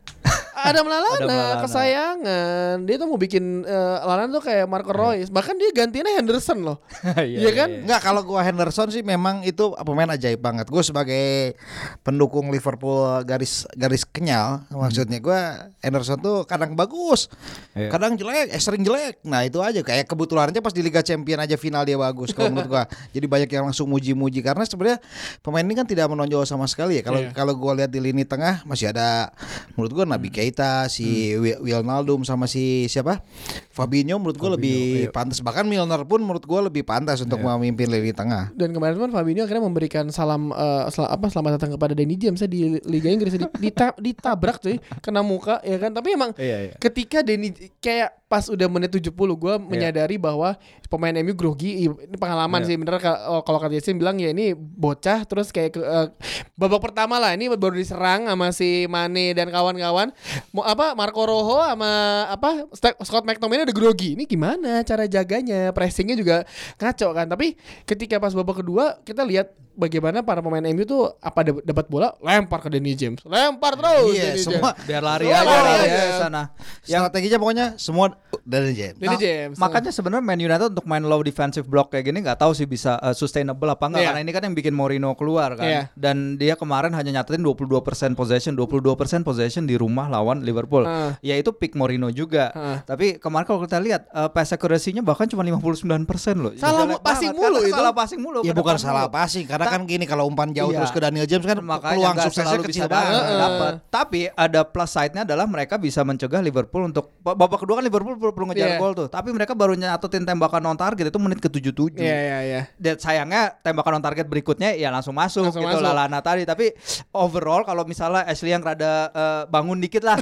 Adam Lallana. kesayangan. Dia tuh mau bikin eh, Lallana tuh kayak Marco Reus. Bahkan dia gantinya Henderson loh. Iya kan? Enggak kalau gua Henderson sih memang itu pemain ajaib banget. Gue sebagai pendukung Liverpool garis garis kenyal maksudnya gua Henderson tuh kadang bagus, Iya. kadang jelek, eh sering jelek. Nah itu aja kayak kebetulannya pas di Liga Champion aja final dia bagus kalau menurut gua. Jadi banyak yang langsung muji-muji karena sebenarnya pemain ini kan tidak menonjol sama sekali ya. Kalau Iya. kalau gua lihat di lini tengah masih ada menurut gua Nabi Keita, si Wi- Wijnaldum sama si siapa? Fabinho menurut gua lebih pantas bahkan Milner pun menurut gua lebih pantas untuk memimpin lini tengah. Dan kemarin kan Fabinho akhirnya memberikan salam eh, sel- apa selamat datang kepada Danny James ya di Liga Inggris Di- dita- ditabrak cuy kena muka ya kan tapi emang Iya, iya. ketika Danny kayak pas udah menit 70 gue menyadari bahwa pemain MU grogi ini pengalaman Iya. sih bener oh, kalau kata Jason bilang ya ini bocah terus kayak ke- eh, babak pertama lah ini baru diserang sama si Mane dan kawan-kawan mau apa Marco Rojo sama apa Scott McTominay udah grogi ini gimana cara jaganya pressingnya juga ngaco kan tapi ketika pas babak kedua kita lihat bagaimana para pemain MU tuh apa dap- dapat bola lempar ke Danny James lempar terus Iya, Danny semua James. Biar lari aja lari lari aja. aja sana. Yang Strateginya pokoknya semua dari James. Danny Nah, James Makanya sebenarnya Man United untuk main low defensive block kayak gini nggak tahu sih bisa uh, sustainable apa enggak Iya. karena ini kan yang bikin Mourinho keluar kan. Iya. Dan dia kemarin hanya nyatetin 22% possession, 22% possession di rumah lawan melawan Liverpool. Ah. Yaitu pick Mourinho juga. Ah. Tapi kemarin kalau kita lihat uh, pass accuracy-nya bahkan cuma 59% loh. Salah Jelek passing banget, mulu itu. Salah passing mulu. Ya bukan depan salah mulu. passing karena Ta- kan gini kalau umpan jauh Iya. terus ke Daniel James kan Makanya peluang suksesnya kecil banget. dapat. dapat. Tapi ada plus side-nya adalah mereka bisa mencegah Liverpool untuk babak kedua kan Liverpool perlu, perlu ngejar Iya. gol tuh. Tapi mereka baru nyatutin tembakan on target itu menit ke-77. Iya iya iya. Dan sayangnya tembakan on target berikutnya ya langsung masuk Langsung gitu masuk. Lalana tadi. Tapi overall kalau misalnya Ashley yang rada eh, bangun dikit lah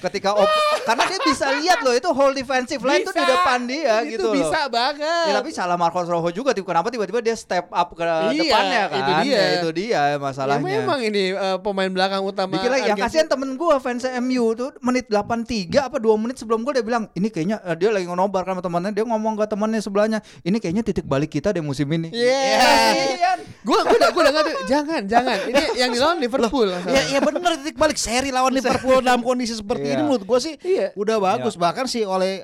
ketika op- karena dia bisa lihat loh itu whole defensive line itu di depan dia Itu gitu loh. bisa banget. Ya, tapi salah Marcos Rojo juga tiba- kenapa tiba-tiba dia step up ke Iya, depannya kan itu dia. Ya, itu dia Ya, masalahnya memang ini eh, pemain belakang utama. Dikit lagi, yang kasihan temen gue fans MU tuh menit 83 apa 2 menit sebelum gue dia bilang ini kayaknya eh, dia lagi ngonobar kan sama temannya dia ngomong ke temannya sebelahnya ini kayaknya titik balik kita deh musim ini. Iya. Gue gue udah gue udah jangan jangan ini yang dilawan Liverpool. Ya, ya bener titik balik seri lawan Liverpool dalam kondisi seperti Iya. ini menurut gue sih Iya. udah bagus bahkan sih oleh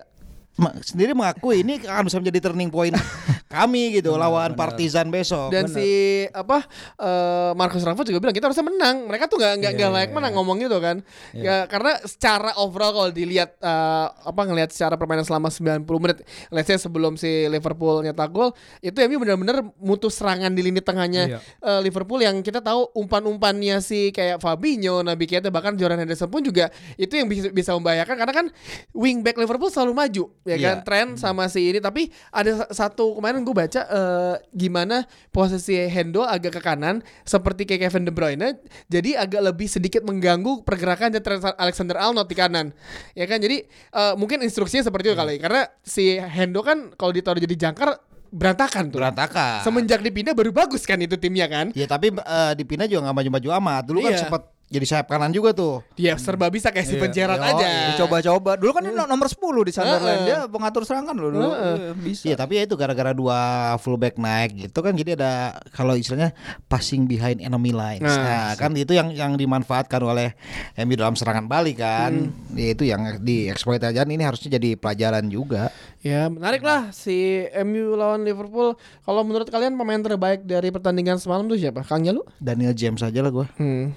sendiri mengakui ini akan bisa menjadi turning point kami gitu lawan Partizan besok. Dan si apa eh, Marcus Rashford juga bilang kita harusnya menang. Mereka tuh nggak nggak nggak layak menang ngomong gitu kan. Ya karena secara overall kalau dilihat eh, apa ngelihat secara permainan selama 90 menit, let's say sebelum si Liverpool nyetak gol, itu MU benar-benar mutus serangan di lini tengahnya. Eh, Liverpool yang kita tahu umpan-umpannya si kayak Fabinho, Naby Keita bahkan Jordan Henderson pun juga itu yang bisa, bisa membahayakan. Karena kan wingback Liverpool selalu maju ya kan? Iya. tren sama si ini. Tapi ada sa- satu kemarin gue baca eh, gimana posisi Hendo agak ke kanan seperti kayak Kevin De Bruyne jadi agak lebih sedikit mengganggu pergerakan Alexander Arnold di kanan ya kan jadi eh, mungkin instruksinya seperti itu kali karena si Hendo kan kalau ditaruh jadi jangkar berantakan tuh berantakan. semenjak dipindah baru bagus kan itu timnya kan Ya tapi eh, dipindah juga nggak maju-maju amat. Dulu kan Iya. sempat jadi sayap kanan juga tuh. dia serba bisa kayak Steven Gerrard Yo, aja Dicoba-coba. Dulu kan dia nomor 10 di Sunderland. Heeh. Dia pengatur serangan loh dulu. Eh, Bisa. Iya tapi ya itu gara-gara dua fullback naik gitu kan jadi ada kalau istilahnya passing behind enemy lines. Nah, Nah, kan itu yang yang dimanfaatkan oleh MU dalam serangan balik kan. Ya, itu yang dieksploit aja ini harusnya jadi pelajaran juga. Ya menarik lah si MU lawan Liverpool. Kalau menurut kalian pemain terbaik dari pertandingan semalam tuh siapa? Kang Jalu? Daniel James aja lah gue. Hmm.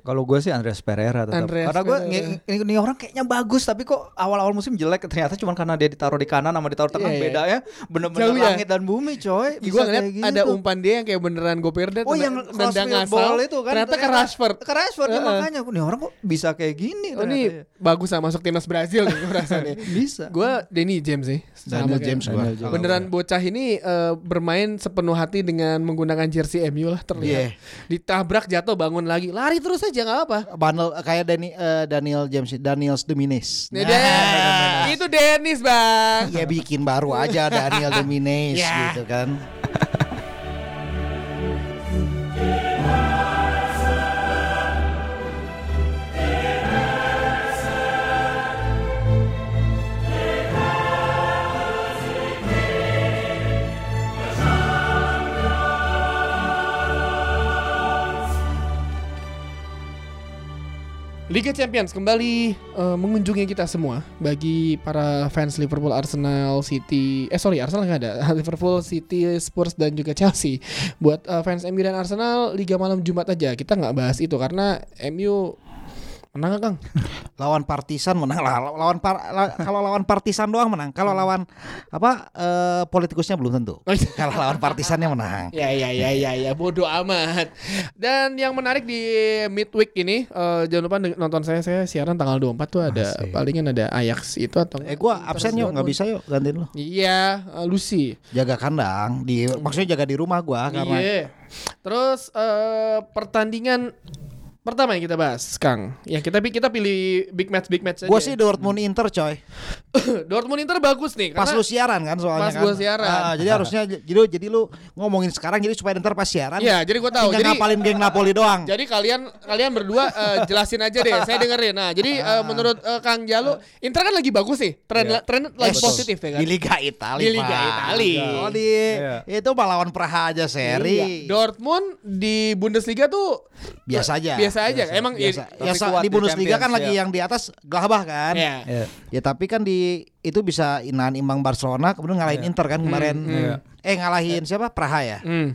Kalau gue sih Andreas Pereira tetap. Andreas karena gue ini, ini orang kayaknya bagus tapi kok awal-awal musim jelek ternyata cuma karena dia ditaruh di kanan sama ditaruh tengah Iya, iya. bedanya bener-bener Jauh ya? langit dan bumi coy. Gue Bisa ngeliat kayak gitu. ada umpan dia yang kayak beneran Gopirda Oh yang nendang crossfield asal itu kan ternyata, ke Rashford. Ke Rashford ya, Heeh. makanya nih orang kok bisa kayak gini Oh ternyata ini ya. bagus lah masuk timnas Brazil nih gue rasa nih. Bisa. Gue Denny James sih. Daniel James gue. Beneran bocah ini eh, bermain sepenuh hati dengan menggunakan jersey MU lah terlihat. Iya. Ditabrak jatuh bangun lagi, lari terus aja nggak apa. Bandel kayak Dani, eh, Daniel James Daniel Domines. Nah, dia- itu Dennis bang. ya bikin baru aja Daniel Domines Ya. gitu kan. Liga Champions kembali eh, mengunjungi kita semua bagi para fans Liverpool, Arsenal, City. Eh sorry Arsenal nggak ada. Liverpool, City, Spurs dan juga Chelsea. Buat eh, fans MU dan Arsenal Liga malam Jumat aja. Kita nggak bahas itu karena MU menang Kang. lawan Partisan menang lah. Lawan par- la- kalau lawan Partisan doang menang. Kalau lawan apa eh, politikusnya belum tentu. Oh, iya. kalau lawan Partisannya menang. Ya ya ya ya ya. Bodoh amat. Dan yang menarik di midweek ini eh, jangan lupa nonton saya. Saya siaran tanggal 24 tuh ada palingan ada Ajax itu atau eh gua absen yuk. Nggak bisa yuk. Gantiin lu. Iya, eh, Lucy. jaga kandang. Di maksudnya jaga di rumah gua karena Iya. Terus eh, pertandingan pertama yang kita bahas, Kang. Ya kita kita pilih big match big match aja. gua sih Dortmund Inter coy Dortmund Inter bagus nih pas lu siaran kan soalnya Pas kan gua siaran. Ah, jadi harusnya jadi jadi lu ngomongin sekarang jadi supaya ntar pas siaran Iya, jadi gua tahu. Jadi ngapalin geng Napoli doang jadi kalian kalian berdua eh, jelasin aja deh, saya dengerin. Nah, jadi eh, menurut eh, Kang Jalu, Inter kan lagi bagus nih. Tren tren lagi Yes. positif ya kan. di Liga Italia Di Liga. Italia. oh di itu melawan Praha aja seri Iya. Dortmund di Bundesliga tuh biasa aja biasa aja. Emang biasa. Ya, kuat di di Bundesliga kan lagi ya. yang di atas Gladbach kan. Iya. Iya. Ya tapi kan di itu bisa nahan imbang Barcelona kemudian ngalahin Inter kan kemarin. Iya. Eh ngalahin siapa? Praha ya. Hmm.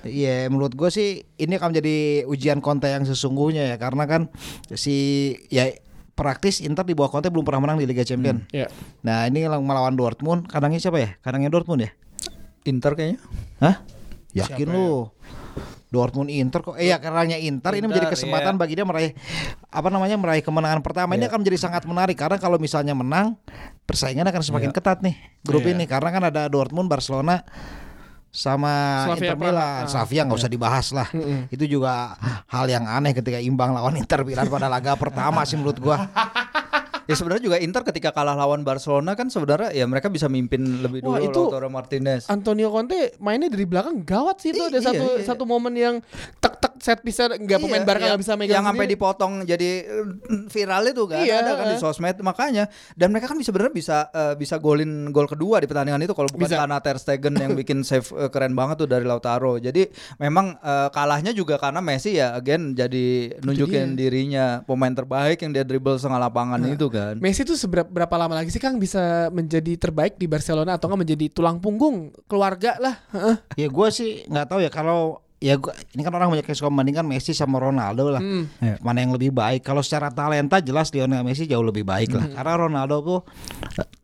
Iya, menurut gue sih ini akan menjadi ujian Conte yang sesungguhnya ya karena kan si ya praktis Inter di bawah Conte belum pernah menang di Liga Champions. Ya. Nah ini melawan Dortmund, kadangnya siapa ya? Kadangnya Dortmund ya? Inter kayaknya. Hah? Yakin lu? Dortmund Inter kok? Eh ya karena Inter, ini menjadi Inter, kesempatan iya. bagi dia meraih apa namanya meraih kemenangan pertama. Ini akan menjadi sangat menarik karena kalau misalnya menang, persaingan akan semakin ketat nih grup Iya. ini karena kan ada Dortmund, Barcelona sama Slavia Inter Milan. Praha. Ah. Slavia nggak usah dibahas lah. Itu juga hal yang aneh ketika imbang lawan Inter Milan pada laga pertama sih menurut gua. Ya sebenarnya juga Inter ketika kalah lawan Barcelona kan sebenarnya ya mereka bisa mimpin lebih Wah, dulu itu- Lautaro Martinez. Antonio Conte mainnya dari belakang gawat sih itu Iya, ada iya, satu iya. satu momen yang tek set bisa nggak pemain Iya, Barca yang- nggak bisa megang yang sampai dipotong jadi eh, viral itu kan Iya, ada kan di sosmed makanya dan mereka kan bisa sebenarnya bisa eh, bisa golin gol kedua di pertandingan itu kalau bukan Bisa. karena Ter Stegen yang bikin save eh, keren banget tuh dari Lautaro jadi memang eh, kalahnya juga karena Messi ya again jadi nunjukin dirinya pemain terbaik yang dia dribble setengah lapangan Nah. itu kan Messi tuh seberapa berapa lama lagi sih Kang bisa menjadi terbaik di Barcelona atau nggak menjadi tulang punggung keluarga lah? Heeh. Ya gua sih nggak tahu ya kalau ya gua, ini kan orang banyak yang suka membandingkan Messi sama Ronaldo lah. Hmm. Ya. Mana yang lebih baik? Kalau secara talenta jelas Lionel Messi jauh lebih baik lah. Karena Ronaldo tuh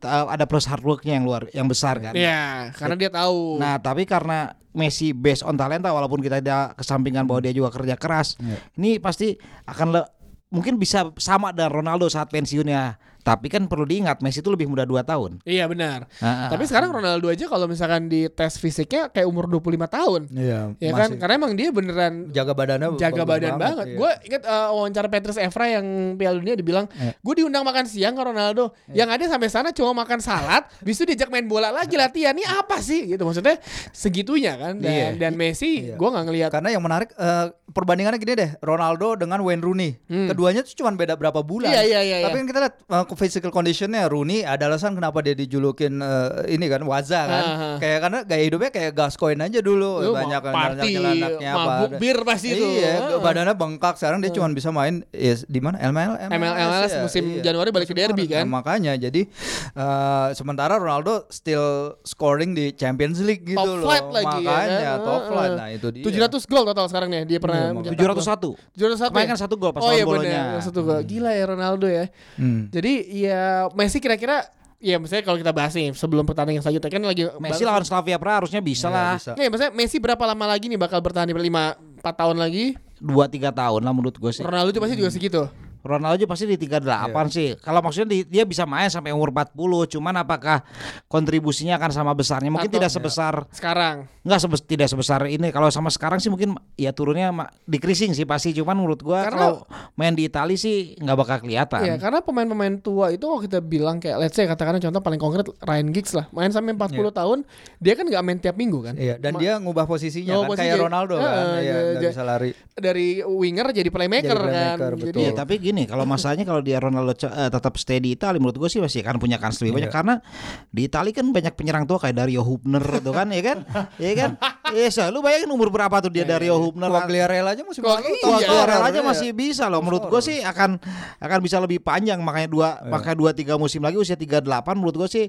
eh, ada plus hard worknya yang luar yang besar kan. Iya, karena dia tahu. Nah, tapi karena Messi based on talenta walaupun kita tidak kesampingan bahwa dia juga kerja keras. Ini pasti akan le- mungkin bisa sama dengan Ronaldo saat pensiunnya. Tapi kan perlu diingat Messi itu lebih muda 2 tahun. Iya benar. Ah, ah. Tapi sekarang Ronaldo aja kalau misalkan di tes fisiknya kayak umur 25 tahun. Iya Ya kan? Karena emang dia beneran jaga badannya jaga badan banget. iya. Gue inget eh, wawancara Petrus Evra yang Piala Dunia dibilang, Iya. gue diundang makan siang ke Ronaldo. Yang ada sampai sana cuma makan salad, habis itu diajak main bola lagi latihan. Ini apa sih? Gitu maksudnya segitunya kan. Dan, Iya. dan Messi, Iya. gue nggak ngelihat. Karena yang menarik eh, perbandingannya gini deh, Ronaldo dengan Wayne Rooney. Keduanya tuh cuma beda berapa bulan. Hmm. Iya, iya, iya, Tapi iya. kan kita lihat eh, physical conditionnya Rooney ada alasan kenapa dia dijulukin eh, ini kan waza kan. Ah. Kayak karena gaya hidupnya kayak Gascoigne aja dulu, Lu banyak party, nyelanaknya mabuk bir pasti itu. Iya, Ah. badannya bengkak. Sekarang dia cuma bisa main ya, di mana? ML MLS ya? musim Iya. Januari balik ke derby kan. Nah, makanya jadi eh, sementara Ronaldo still scoring di Champions League gitu Top loh. flight lagi ya makanya kan? top flight. Nah, itu dia. 700 gol total sekarang nih dia pernah Iya, mencetak 701. gol. 701 Kemarin ya? kan satu gol pas Oh iya bolonya. benar, satu gol. Gila ya Ronaldo ya. Hmm. Jadi ya Messi kira-kira ya misalnya kalau kita bahas nih sebelum pertandingan selanjutnya kan lagi Messi lawan Slavia Praha harusnya bisa Iya, lah. bisa. Nih, maksudnya Messi berapa lama lagi nih bakal bertahan di 5 4 tahun lagi? 2 3 tahun lah menurut gue sih. Ronaldo juga pasti juga segitu. Ronaldo aja pasti di 38 sih. Kalau maksudnya di- dia bisa main sampai umur 40, cuman apakah kontribusinya akan sama besarnya? Mungkin Atau- tidak sebesar Sekarang. Enggak sebes, tidak sebesar ini. Kalau sama sekarang sih mungkin ya turunnya decreasing sih pasti. Cuman menurut gua Karena- kalau main di Itali sih nggak bakal kelihatan. Iya, karena pemain-pemain tua itu kalau kita bilang kayak let's say katakanlah contoh paling konkret Ryan Giggs lah. Main sampai 40 tahun, dia kan nggak main tiap minggu kan. Iya, dan Ma- dia ngubah posisinya Ngubah kan posisi. kayak Ronaldo kan. Heeh, Iya, ja- bisa lari. dari winger jadi playmaker, Jadi playmaker, kan. betul. Jadi Iya, tapi gini, kalau masalahnya kalau dia Ronaldo eh, tetap stay di Italia menurut gue sih masih akan punya kans lebih banyak karena di Italia kan banyak penyerang tua kayak Dario Hubner tuh kan, ya kan? Iya kan? Iya, so, lu bayangin umur berapa tuh dia Dario Hubner? Quagliarella aja musim Quag- lalu iya, iya, iya, aja masih bisa loh. Menurut gue sih akan akan bisa lebih panjang makanya dua makanya dua tiga musim lagi usia 38 menurut gue sih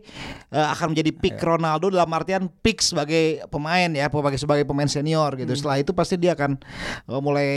eh, akan menjadi peak Ronaldo dalam artian peak sebagai pemain ya, sebagai sebagai pemain senior gitu. Setelah itu pasti dia akan eh, mulai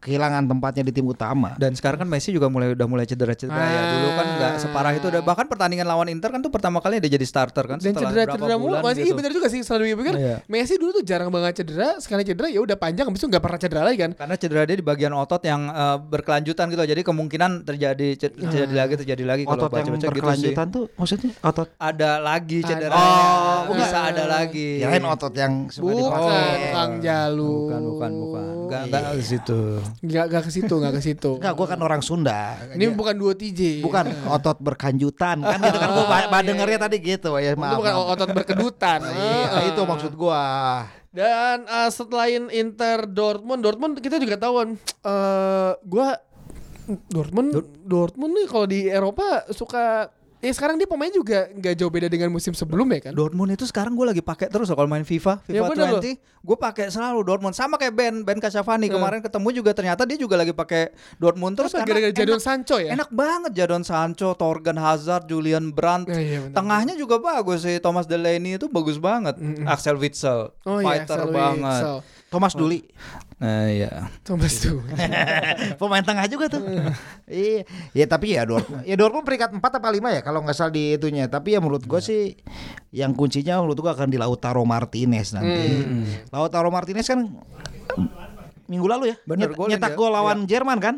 kehilangan tempatnya di tim utama. Dan sekarang kan Messi juga mulai udah mulai cedera-cedera ya. Dulu kan nggak separah itu. Udah bahkan pertandingan lawan Inter kan tuh pertama kali dia jadi starter kan dan setelah cedera-cedera berapa mulu bulan masih gitu. iya bener juga sih selalu pikir Iya. Messi dulu tuh jarang banget cedera sekali cedera ya udah panjang habis itu nggak pernah cedera lagi kan Karena cedera dia di bagian otot yang eh, berkelanjutan gitu. Jadi kemungkinan terjadi terjadi lagi terjadi lagi kalau Otot yang baca-baca gitu sih. berkelanjutan tuh maksudnya otot Ada lagi Ada. cederanya. Oh, bisa ada lagi. Kirain otot yang suka bukan dipakai. Kang Jalu Bukan, bukan, bukan. Enggak, enggak ke situ. nggak nggak ke situ nggak ke situ Enggak, gua kan orang Sunda. ini bukan dua TJ bukan otot berkanjutan kan gitu kan gua ba- dengernya tadi gitu ya itu maaf. bukan maaf. otot berkedutan Iya, itu maksud gua. Dan uh, selain Inter Dortmund, Dortmund kita juga tahu kan eh gua Dortmund Dortmund nih kalau di Eropa suka ya sekarang dia pemain juga nggak jauh beda dengan musim sebelumnya kan. Dortmund itu sekarang gue lagi pakai terus kalau main FIFA, Ya, FIFA loh. 20, gue pakai selalu Dortmund sama kayak Ben Ben Kasyafani Ya. kemarin ketemu juga ternyata dia juga lagi pakai Dortmund terus Apa, karena gara-gara Jadon Sancho ya? Enak banget Jadon Sancho, Torgan Hazard, Julian Brandt. Ya, iya, benar. Tengahnya juga bagus sih Thomas Delaney itu bagus banget. Axel Witsel, Oh iya, fighter Axel banget. Witsel. Thomas Duli. Nah, iya. Thomas tuh. Pemain tengah juga tuh. iya, ya tapi ya Dortmund. Ya Dortmund peringkat 4 apa 5 ya kalau nggak salah di itunya. Tapi ya menurut gua sih yang kuncinya menurut gua akan di Lautaro Martinez nanti. Lautaro Martinez kan minggu lalu ya Bener, nyet- nyetak gol lawan Jerman kan?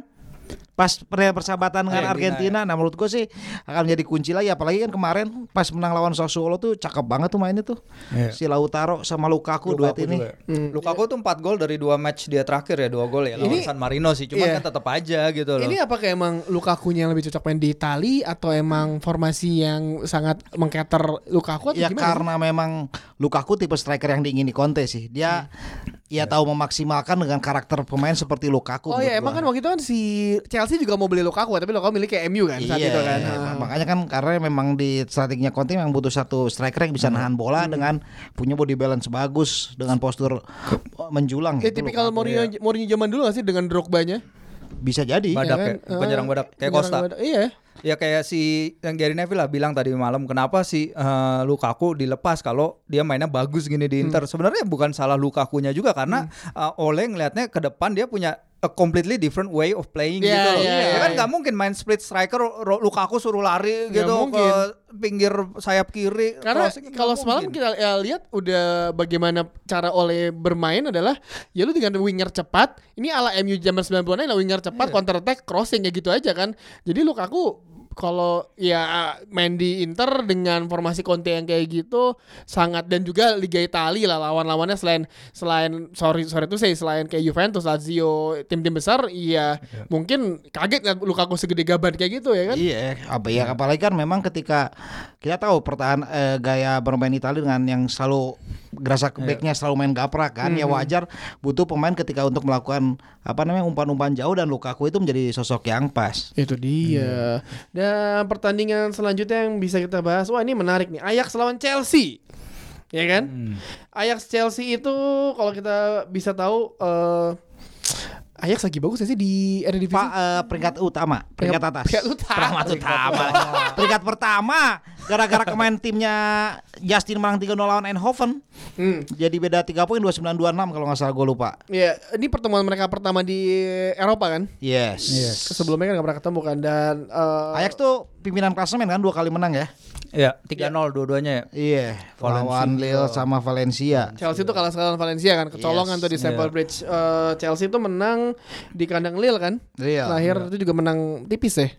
Pas per- persahabatan dengan Argentina, Argentina. Nah, menurut gua sih akan menjadi kunci lagi apalagi kan kemarin pas menang lawan Sassuolo tuh cakep banget tuh mainnya tuh. Iya. Si Lautaro sama Lukaku, duet ini. juga. Lukaku tuh 4 gol dari 2 match dia terakhir ya, 2 gol ya lawan Ini- San Marino sih. Cuman iya. kan tetap aja gitu loh. Ini apakah emang Lukaku yang lebih cocok main di Itali atau emang formasi yang sangat mengcater Lukaku atau Ya gimana? sih? karena memang Lukaku tipe striker yang diingini Conte sih. Dia ya tahu memaksimalkan dengan karakter pemain seperti Lukaku. Oh ya emang kan waktu itu kan si Chelsea juga mau beli Lukaku tapi Lukaku milik kayak MU kan saat iya, itu kan. mak- makanya kan karena memang di strateginya Conte memang butuh satu striker yang bisa Hmm. nahan bola dengan punya body balance bagus dengan postur menjulang Ya gitu tipikal. Mourinho Mourinho zaman dulu gak sih dengan Drogba-nya? Bisa jadi. Badak kan? ya, penyerang Eh, badak kayak penyerang Costa. badak. Iya. Ya kayak si yang Gary Neville lah bilang tadi malam kenapa si eh, Lukaku dilepas kalau dia mainnya bagus gini di Inter. Sebenarnya bukan salah Lukakunya juga karena eh, Ole ngelihatnya ke depan dia punya a completely different way of playing Iya, gitu loh. iya, Ya kan nggak mungkin main split striker Lukaku suruh lari gitu mungkin. ke pinggir sayap kiri. Karena kalau semalam mungkin. kita ya, lihat udah bagaimana cara oleh bermain adalah ya lu dengan winger cepat. Ini ala MU zaman 90-an lah winger cepat Iya. counter attack crossing ya gitu aja kan. Jadi Lukaku kalau ya main di Inter dengan formasi Conte yang kayak gitu sangat dan juga Liga Italia lah lawan-lawannya selain selain sorry sorry itu saya selain kayak Juventus, Lazio, tim-tim besar iya mungkin kaget kan Lukaku segede gaban kayak gitu ya kan. Iya, apa ya apalagi kan memang ketika kita tahu pertahan eh, gaya bermain Italia dengan yang selalu gerasa backnya selalu main gaprak kan, ya wajar butuh pemain ketika untuk melakukan apa namanya umpan-umpan jauh dan Lukaku itu menjadi sosok yang pas. Itu dia. Dan pertandingan selanjutnya yang bisa kita bahas, wah ini menarik nih. Ajax lawan Chelsea. Ya kan? Ajax Chelsea itu kalau kita bisa tahu eh Ajax lagi bagus ya sih di Eredivisie. Pak eh, peringkat utama, peringkat atas. Peringkat utama. Peringkat utama. peringkat pertama gara-gara kemarin timnya Justin menang 3-0 lawan Eindhoven. Hmm. Jadi beda 3 poin 29-26 kalau nggak salah gue lupa. Ya, ini pertemuan mereka pertama di Eropa kan? Yes. Sebelumnya kan gak pernah ketemu kan dan eh, Ajax tuh pimpinan klasemen kan dua kali menang ya. Ya, 3-0 dua-duanya ya. Iya, lawan Lille sama Valencia. Chelsea itu kalah sekali lawan Valencia kan, kecolongan Yes. tuh di Stamford Bridge. Eh, Chelsea itu menang di kandang Lille kan? Iya. Terakhir itu juga menang tipis ya.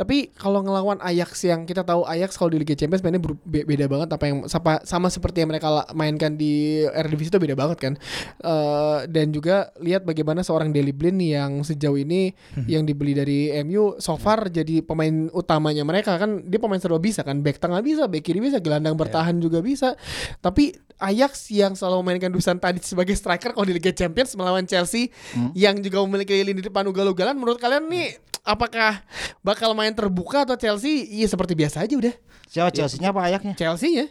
Tapi kalau ngelawan Ajax yang kita tahu Ajax kalau di Liga Champions mainnya beda banget. Apa yang sama, sama seperti yang mereka mainkan di Eredivisie itu beda banget kan. Eh, dan juga lihat bagaimana seorang Deli Blind yang sejauh ini yang dibeli dari MU so far jadi pemain utamanya mereka kan dia pemain serba bisa kan. Back tengah bisa, back kiri bisa, gelandang bertahan juga bisa. Tapi Ajax yang selalu memainkan Dusan Tadic sebagai striker kalau di Liga Champions melawan Chelsea yang juga memiliki lini depan ugal-ugalan menurut kalian nih apakah bakal main terbuka atau Chelsea? Iya seperti biasa aja udah. Siapa Chelsea-nya apa Ajaxnya? Chelsea ya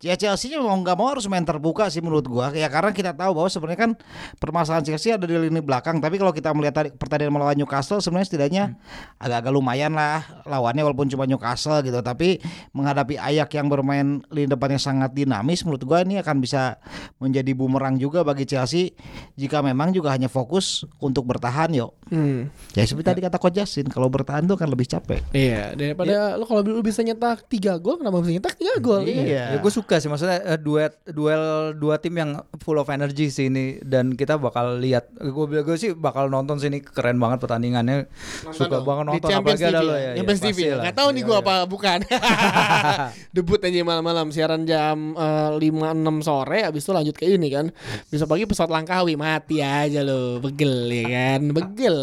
Ya Chelsea-nya mau nggak mau harus main terbuka sih menurut gua. Ya karena kita tahu bahwa sebenarnya kan permasalahan Chelsea ada di lini belakang. Tapi kalau kita melihat tadi pertandingan melawan Newcastle sebenarnya setidaknya agak-agak lumayan lah lawannya walaupun cuma Newcastle gitu. Tapi menghadapi Ajax yang bermain lini depannya sangat dinamis, menurut gua ini akan bisa menjadi bumerang juga bagi Chelsea jika memang juga hanya fokus untuk bertahan yo. hmm. Ya seperti tadi kata Coach Justin, kalau bertahan tuh akan lebih capek. iya daripada lo kalau lu bisa nyetak 3 gol kenapa bisa nyetak 3 gol Iya. Ya, gue suka sih maksudnya eh, duet duel dua tim yang full of energy sih ini. Dan kita bakal lihat gue bilang gue sih bakal nonton sih ini keren banget pertandingannya. Suka dong. banget nonton apalagi ada TV lo ya, ya. Champions ya, TV ya. Nggak tahu nih Iya, gua iya. apa bukan. Debut aja malam-malam siaran jam eh, lima enam sore habis itu lanjut ke ini kan. Besok pagi pesawat Langkawi mati aja lo begel ya kan? Begel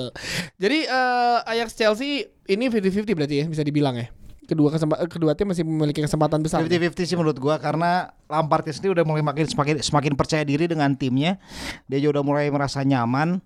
jadi eh, Ajax Chelsea ini 50-50 berarti ya bisa dibilang ya kedua kesempat kedua tim masih memiliki kesempatan besar 50-50 sih menurut gua karena Lampard sendiri udah mulai makin semakin semakin percaya diri dengan timnya. Dia juga udah mulai merasa nyaman.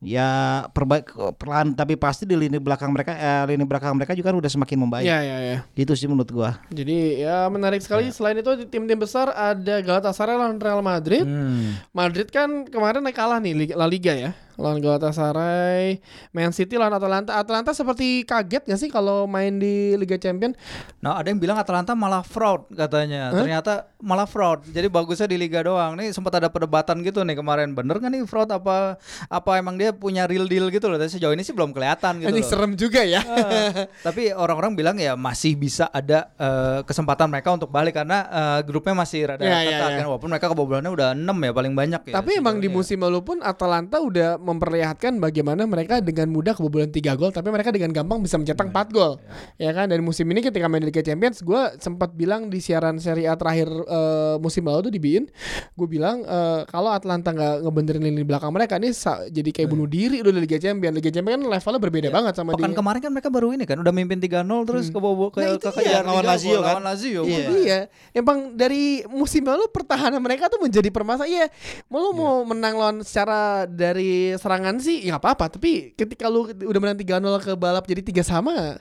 Ya perbaik perlahan tapi pasti di lini belakang mereka eh, lini belakang mereka juga kan udah semakin membaik. ya ya ya Gitu sih menurut gua. jadi ya menarik sekali selain itu tim-tim besar ada Galatasaray lawan Real Madrid Hmm. Madrid kan kemarin naik kalah nih La Liga ya lawan Galatasaray, Man City lawan Atalanta. Atalanta seperti kaget gak sih kalau main di Liga Champion? Nah, ada yang bilang Atalanta malah fraud katanya. Ternyata malah fraud. Jadi bagusnya di liga doang. Nih sempat ada perdebatan gitu nih kemarin. Bener kan nih fraud apa apa emang dia punya real deal gitu loh. Tapi sejauh ini sih belum kelihatan gitu Ini loh. serem juga ya. Ah, tapi orang-orang bilang ya masih bisa ada eh, kesempatan mereka untuk balik karena eh, grupnya masih rada Ya, ya, ketat ya. kan walaupun mereka kebobolannya udah 6 ya paling banyak ya. Tapi emang di ini. musim lalu pun Atalanta udah memperlihatkan bagaimana mereka dengan mudah kebobolan 3 gol tapi mereka dengan gampang bisa mencetak 4 gol. Ya kan dan musim ini ketika main di Liga Champions gue sempat bilang di siaran Serie A terakhir eh, musim lalu tuh di BIN gue bilang eh, kalau Atalanta nggak ngebenerin lini belakang mereka ini jadi kayak bunuh diri udah di Liga Champions. Liga Champions kan levelnya berbeda banget sama Pekan di kemarin kan mereka baru ini kan udah mimpin 3-0 terus kebobol ke Nah, itu kekejar iya, lawan Lazio kan? Lawan Lazio. Iya. Iya, emang dari musim lalu pertahanan mereka tuh menjadi permasalahan. Iya, mau lu mau menang lawan secara dari serangan sih nggak apa-apa, tapi ketika lu udah menang 3-0 ke balap jadi tiga sama,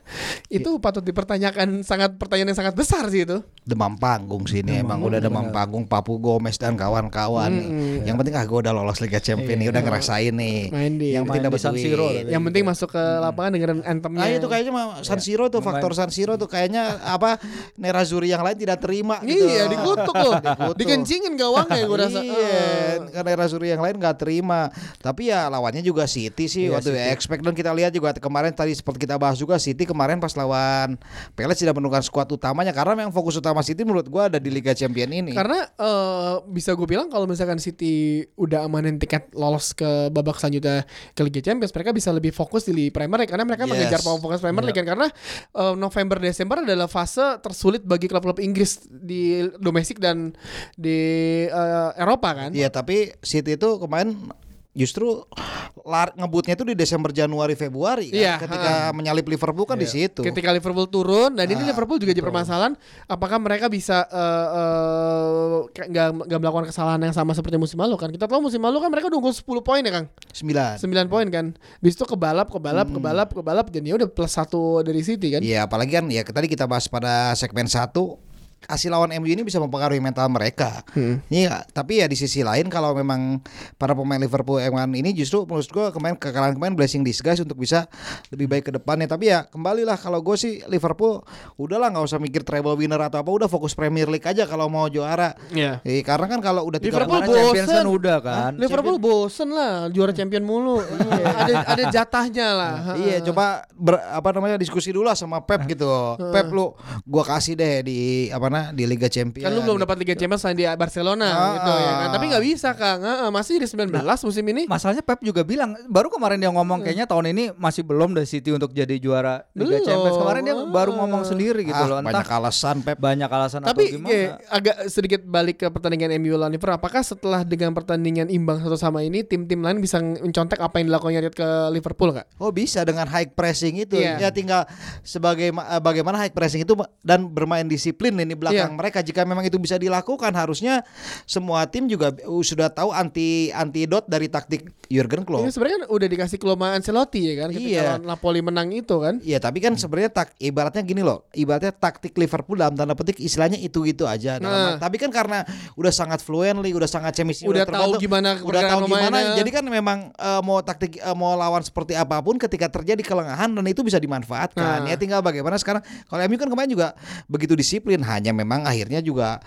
itu patut dipertanyakan sangat pertanyaan yang sangat besar sih itu. demam panggung sini emang udah demam panggung Papu Gomez dan kawan-kawan nih. Yang penting ah gue udah lolos Liga Champions nih, udah ngerasain nih. Main di- yang penting dapat San Siro. Yang penting masuk ke lapangan dengerin anthemnya. Ah itu kayaknya mah San Siro tuh faktor San Siro tuh kayaknya apa Nerazuri yang lain tidak terima gitu. Iya, dikutuk loh. Dikencingin gawangnya gue rasa. Iya, karena Nerazuri yang lain nggak terima. Tapi ya lawannya juga City sih Iya, waktu expect dan kita lihat juga kemarin tadi seperti kita bahas juga City kemarin pas lawan Palace tidak menentukan skuad utamanya karena memang fokus utama City menurut gua ada di Liga Champion ini. Karena eh, bisa gue bilang kalau misalkan City udah amanin tiket lolos ke babak selanjutnya ke Liga Champions, mereka bisa lebih fokus di Premier League karena mereka Yes. mengejar fokus Premier League kan karena eh, November Desember adalah fase tersulit bagi klub-klub Inggris di domestik dan di eh, Eropa kan. Iya, tapi City itu kemarin justru lar ngebutnya itu di Desember Januari Februari kan Iya, ketika menyalip Liverpool kan di situ. Ketika Liverpool turun dan ini Ah, Liverpool juga jadi permasalahan apakah mereka bisa eh, eh, nggak nggak melakukan kesalahan yang sama seperti musim lalu kan. Kita tahu musim lalu kan mereka udah unggul 10 poin ya Kang. 9. 9 poin kan. Bis itu kebalap, kebalap, kebalap, kebalap dan ya udah plus satu dari City kan. Hmm. Iya, apalagi kan ya tadi kita bahas pada segmen 1 hasil lawan MU ini bisa mempengaruhi mental mereka. Iya, tapi ya di sisi lain kalau memang para pemain Liverpool emang ini justru menurut gua kemarin kekalahan kemarin blessing disguise untuk bisa lebih baik ke depannya. Tapi ya kembalilah kalau gue sih Liverpool udahlah nggak usah mikir treble winner atau apa, udah fokus Premier League aja kalau mau juara. Iya. Eh, karena kan kalau udah tiga Liverpool Kemarin Champions bosen. kan udah kan. Liverpool bosen lah juara champion mulu. ada ada jatahnya lah. Iya, coba ber, apa namanya diskusi dulu lah sama Pep gitu. Pep lu gua kasih deh di apa nah di Liga Champions. Kan lu belum dapat Liga Champions selain di Barcelona Ah, gitu ya kan. ah. Tapi nggak bisa Kang. Heeh, masih di 19 musim ini. Masalahnya Pep juga bilang baru kemarin dia ngomong kayaknya tahun ini masih belum deh City untuk jadi juara Liga Belum. Champions. Kemarin dia baru ngomong sendiri gitu Ah, loh. banyak Entah alasan Pep. banyak alasan Tapi atau gimana. ya, agak sedikit balik ke pertandingan MU lawan Liverpool. Apakah setelah dengan pertandingan imbang satu sama ini tim-tim lain bisa mencontek apa yang dilakukan United ke Liverpool nggak? Oh bisa dengan high pressing itu Iya. ya tinggal sebagai eh, bagaimana high pressing itu dan bermain disiplin ini belakang Iya. mereka jika memang itu bisa dilakukan harusnya semua tim juga uh, sudah tahu anti antidot dari taktik Jurgen Klopp. Ini sebenarnya kan udah dikasih kelemahan Ancelotti ya kan ketika Iya. lawan Napoli menang itu kan. Iya tapi kan sebenarnya tak ibaratnya gini loh ibaratnya taktik Liverpool dalam tanda petik istilahnya itu gitu aja dalam- Nah. tapi kan karena udah sangat fluently udah sangat chemistry Udah tahu terbentuk, gimana udah tahu gimana pemainnya. jadi kan memang eh, mau taktik eh, mau lawan seperti apa pun ketika terjadi kelengahan dan itu bisa dimanfaatkan Nah. ya tinggal bagaimana sekarang kalau MU kan kemarin juga begitu disiplin hanya memang akhirnya juga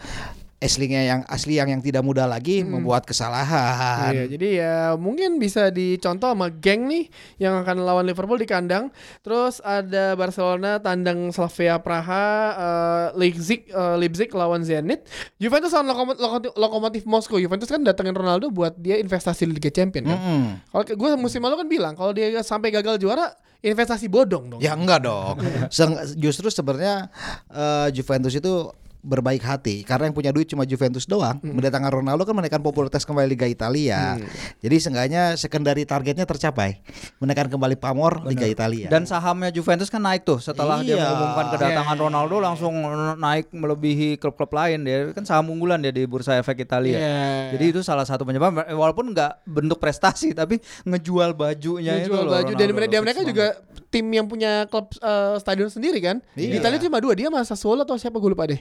aslinya yang asli yang yang tidak mudah lagi membuat kesalahan Iya, jadi ya mungkin bisa dicontoh sama geng nih yang akan lawan Liverpool di kandang. Terus ada Barcelona tandang Slavia Praha, eh, Leipzig eh, Leipzig lawan Zenit, Juventus lawan Lokomotif, Lokomotif, Lokomotif Moskow. Juventus kan datengin Ronaldo buat dia investasi di Liga Champion kan. Mm-mm. Kalau gue musim lalu kan bilang kalau dia sampai gagal juara investasi bodong dong. Ya enggak dong. Justru sebenarnya eh, Juventus itu berbaik hati karena yang punya duit cuma Juventus doang. Mendatangkan Ronaldo kan menaikkan popularitas kembali Liga Italia. Jadi seenggaknya secondary targetnya tercapai. Menaikkan kembali pamor Liga Italia. Dan sahamnya Juventus kan naik tuh setelah dia Iya. mengumumkan kedatangan Iya. Ronaldo langsung naik melebihi klub-klub lain dia kan saham unggulan dia di bursa efek Italia. Iya. Jadi itu salah satu penyebab walaupun nggak bentuk prestasi tapi ngejual bajunya itu Jual loh baju dan Ronaldo mereka, loh, mereka juga tim yang punya klub eh, stadion sendiri kan. Di Iya. Italia cuma dua dia sama Sassuolo atau siapa gue lupa deh.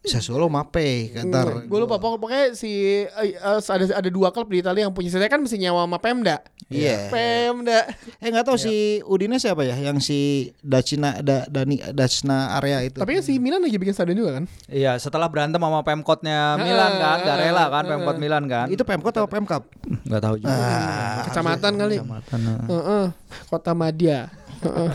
Sassuolo Mape Ntar gue lupa pokok- pokoknya si eh, eh, ada ada dua klub di Italia yang punya saya kan mesti nyawa sama Pemda. Iya. Pemda. Eh nggak tahu si Udine siapa ya yang si Dacina da, Dani Dacna area itu. Tapi kan si Milan lagi bikin stadion juga kan. Iya, setelah berantem sama Pemkotnya Milan kan, gak rela kan Pemkot Milan kan. itu Pemkot atau Pemkap? nggak tahu juga. Kecamatan kali. Kecamatan, eh. Heeh. Kota Madia.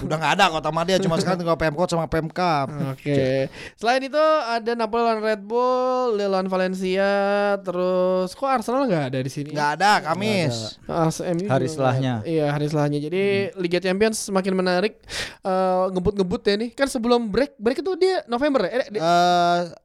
Udah nggak ada kota Madia cuma sekarang tinggal Pemkot sama Pemkap. Oke. Selain itu ada Napoli lawan Red Bull, Lille lawan Valencia, terus kok Arsenal nggak ada di sini? Nggak ada Kamis. MU Hari setelahnya. Iya, hari setelahnya. Jadi Liga Champions semakin menarik. Eh, ngebut-ngebut ya nih. Kan sebelum break, break itu dia November ya? Eh, di-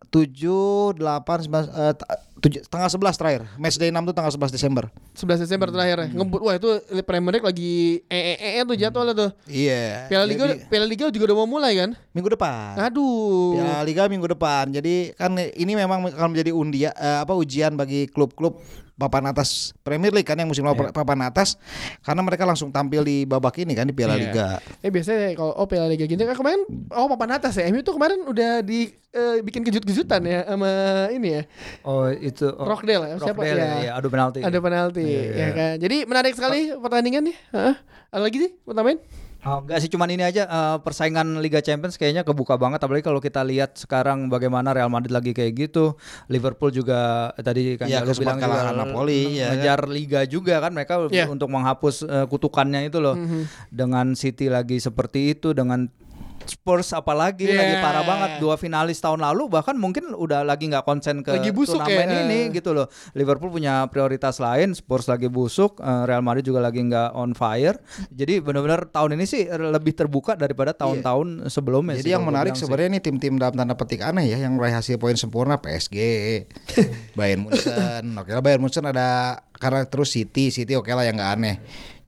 tujuh delapan sembilan eh, t- tujuh tanggal sebelas terakhir. Match day 6 tuh tanggal 11 Desember. 11 Desember terakhir ya. Ngebut. Wah, itu Premier League lagi eh eh eh tuh jadwalnya tuh. Iya. Piala Liga Jadi, Piala Liga juga udah mau mulai kan? minggu depan. Aduh. Piala Liga minggu depan. Jadi kan ini memang akan menjadi undia eh, apa ujian bagi klub-klub papan atas Premier League kan yang musim lalu papan atas karena mereka langsung tampil di babak ini kan di Piala Iya. Liga. Eh biasanya kalau oh Piala Liga gini kan kemarin oh papan atas ya. MU tuh kemarin udah di eh, bikin kejut-kejutan ya sama ini ya. Oh, itu oh, Rockdale ya, siapa Rockdale, ya? ya, adu penalti. Ada penalti ya kan. Jadi menarik sekali pertandingannya. Heeh. Ada lagi sih mau tambahin? Oh, enggak sih cuman ini aja eh, persaingan Liga Champions kayaknya kebuka banget apalagi kalau kita lihat sekarang bagaimana Real Madrid lagi kayak gitu, Liverpool juga eh, tadi kan Iya, lu bilang juga kalah Napoli, ya ngejar liga juga kan mereka Iya. untuk menghapus eh, kutukannya itu loh. Dengan City lagi seperti itu dengan Spurs apalagi Iya. lagi parah banget dua finalis tahun lalu bahkan mungkin udah lagi nggak konsen ke Lagi busuk turnamen ya. ini gitu loh. Liverpool punya prioritas lain, Spurs lagi busuk, eh, Real Madrid juga lagi nggak on fire. Jadi benar-benar tahun ini sih lebih terbuka daripada tahun-tahun sebelumnya. Jadi sih yang menarik sebenarnya ini tim-tim dalam tanda petik aneh ya yang meraih hasil poin sempurna PSG, Bayern Munchen. Oke lah Bayern Munchen ada karena terus City, City oke lah yang nggak aneh.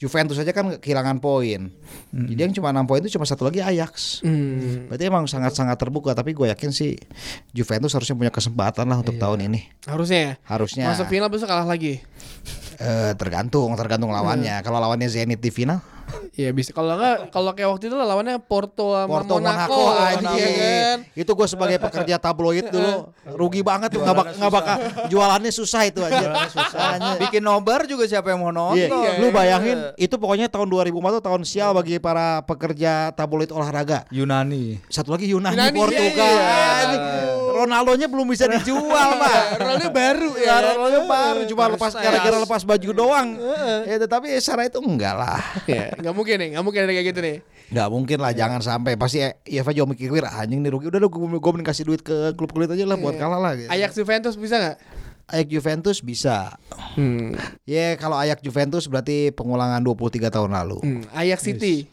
Juventus saja kan kehilangan poin. Jadi yang cuma 6 poin itu cuma satu lagi Ajax. Hmm. Berarti emang sangat-sangat terbuka tapi gue yakin sih Juventus harusnya punya kesempatan lah untuk tahun ini. Harusnya ya. Harusnya Masuk final besok kalah lagi. Eh, tergantung tergantung lawannya. Kalau lawannya Zenit di final, Iya bisa. Kalau enggak kalau kayak waktu itu lah lawannya Porto sama Porto Monaco, Monaco, anjing. iya kan? Itu gue sebagai pekerja tabloid dulu rugi banget tuh nggak bak- nggak bakal jualannya susah itu aja. susah. bikin nobar juga siapa yang mau nonton? Iya, lu bayangin itu pokoknya tahun 2004 tuh tahun sial bagi para pekerja tabloid olahraga. Yunani. Satu lagi Yunani, Yunani, Portugal. iya, iya. Ronaldonya belum bisa dijual, Pak. Ronaldo baru ya. Ya, Ronaldo baru cuma lepas gara-gara lepas baju doang. Ya, tetapi secara itu enggak lah. Ya, nggak mungkin nih, nggak mungkin ada kayak gitu nih. Nggak mungkin lah, jangan sampai pasti Eva juga mikir anjing nih rugi. Udah lu gue mending kasih duit ke klub kulit aja lah buat kalah lah. Gitu. Ajax Juventus bisa nggak? Ayak Juventus bisa. Hmm. Ya kalau Ayak Juventus berarti pengulangan 23 tahun lalu. Hmm. Ajax City.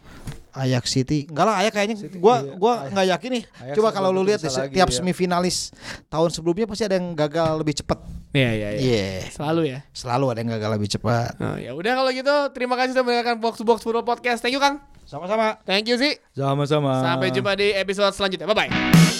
Ayak City. Enggak lah Ayak kayaknya gua gua nggak yakin nih. Ajax Coba kalau lu lihat deh, lagi, setiap ya. semifinalis tahun sebelumnya pasti ada yang gagal lebih cepat. Iya iya Iya. Selalu ya. Selalu ada yang gagal lebih cepat. Oh, ya udah kalau gitu terima kasih sudah mendengarkan Box to Box Football Podcast. Thank you Kang. Sama-sama. Thank you sih. Sama-sama. Sampai jumpa di episode selanjutnya. Bye bye.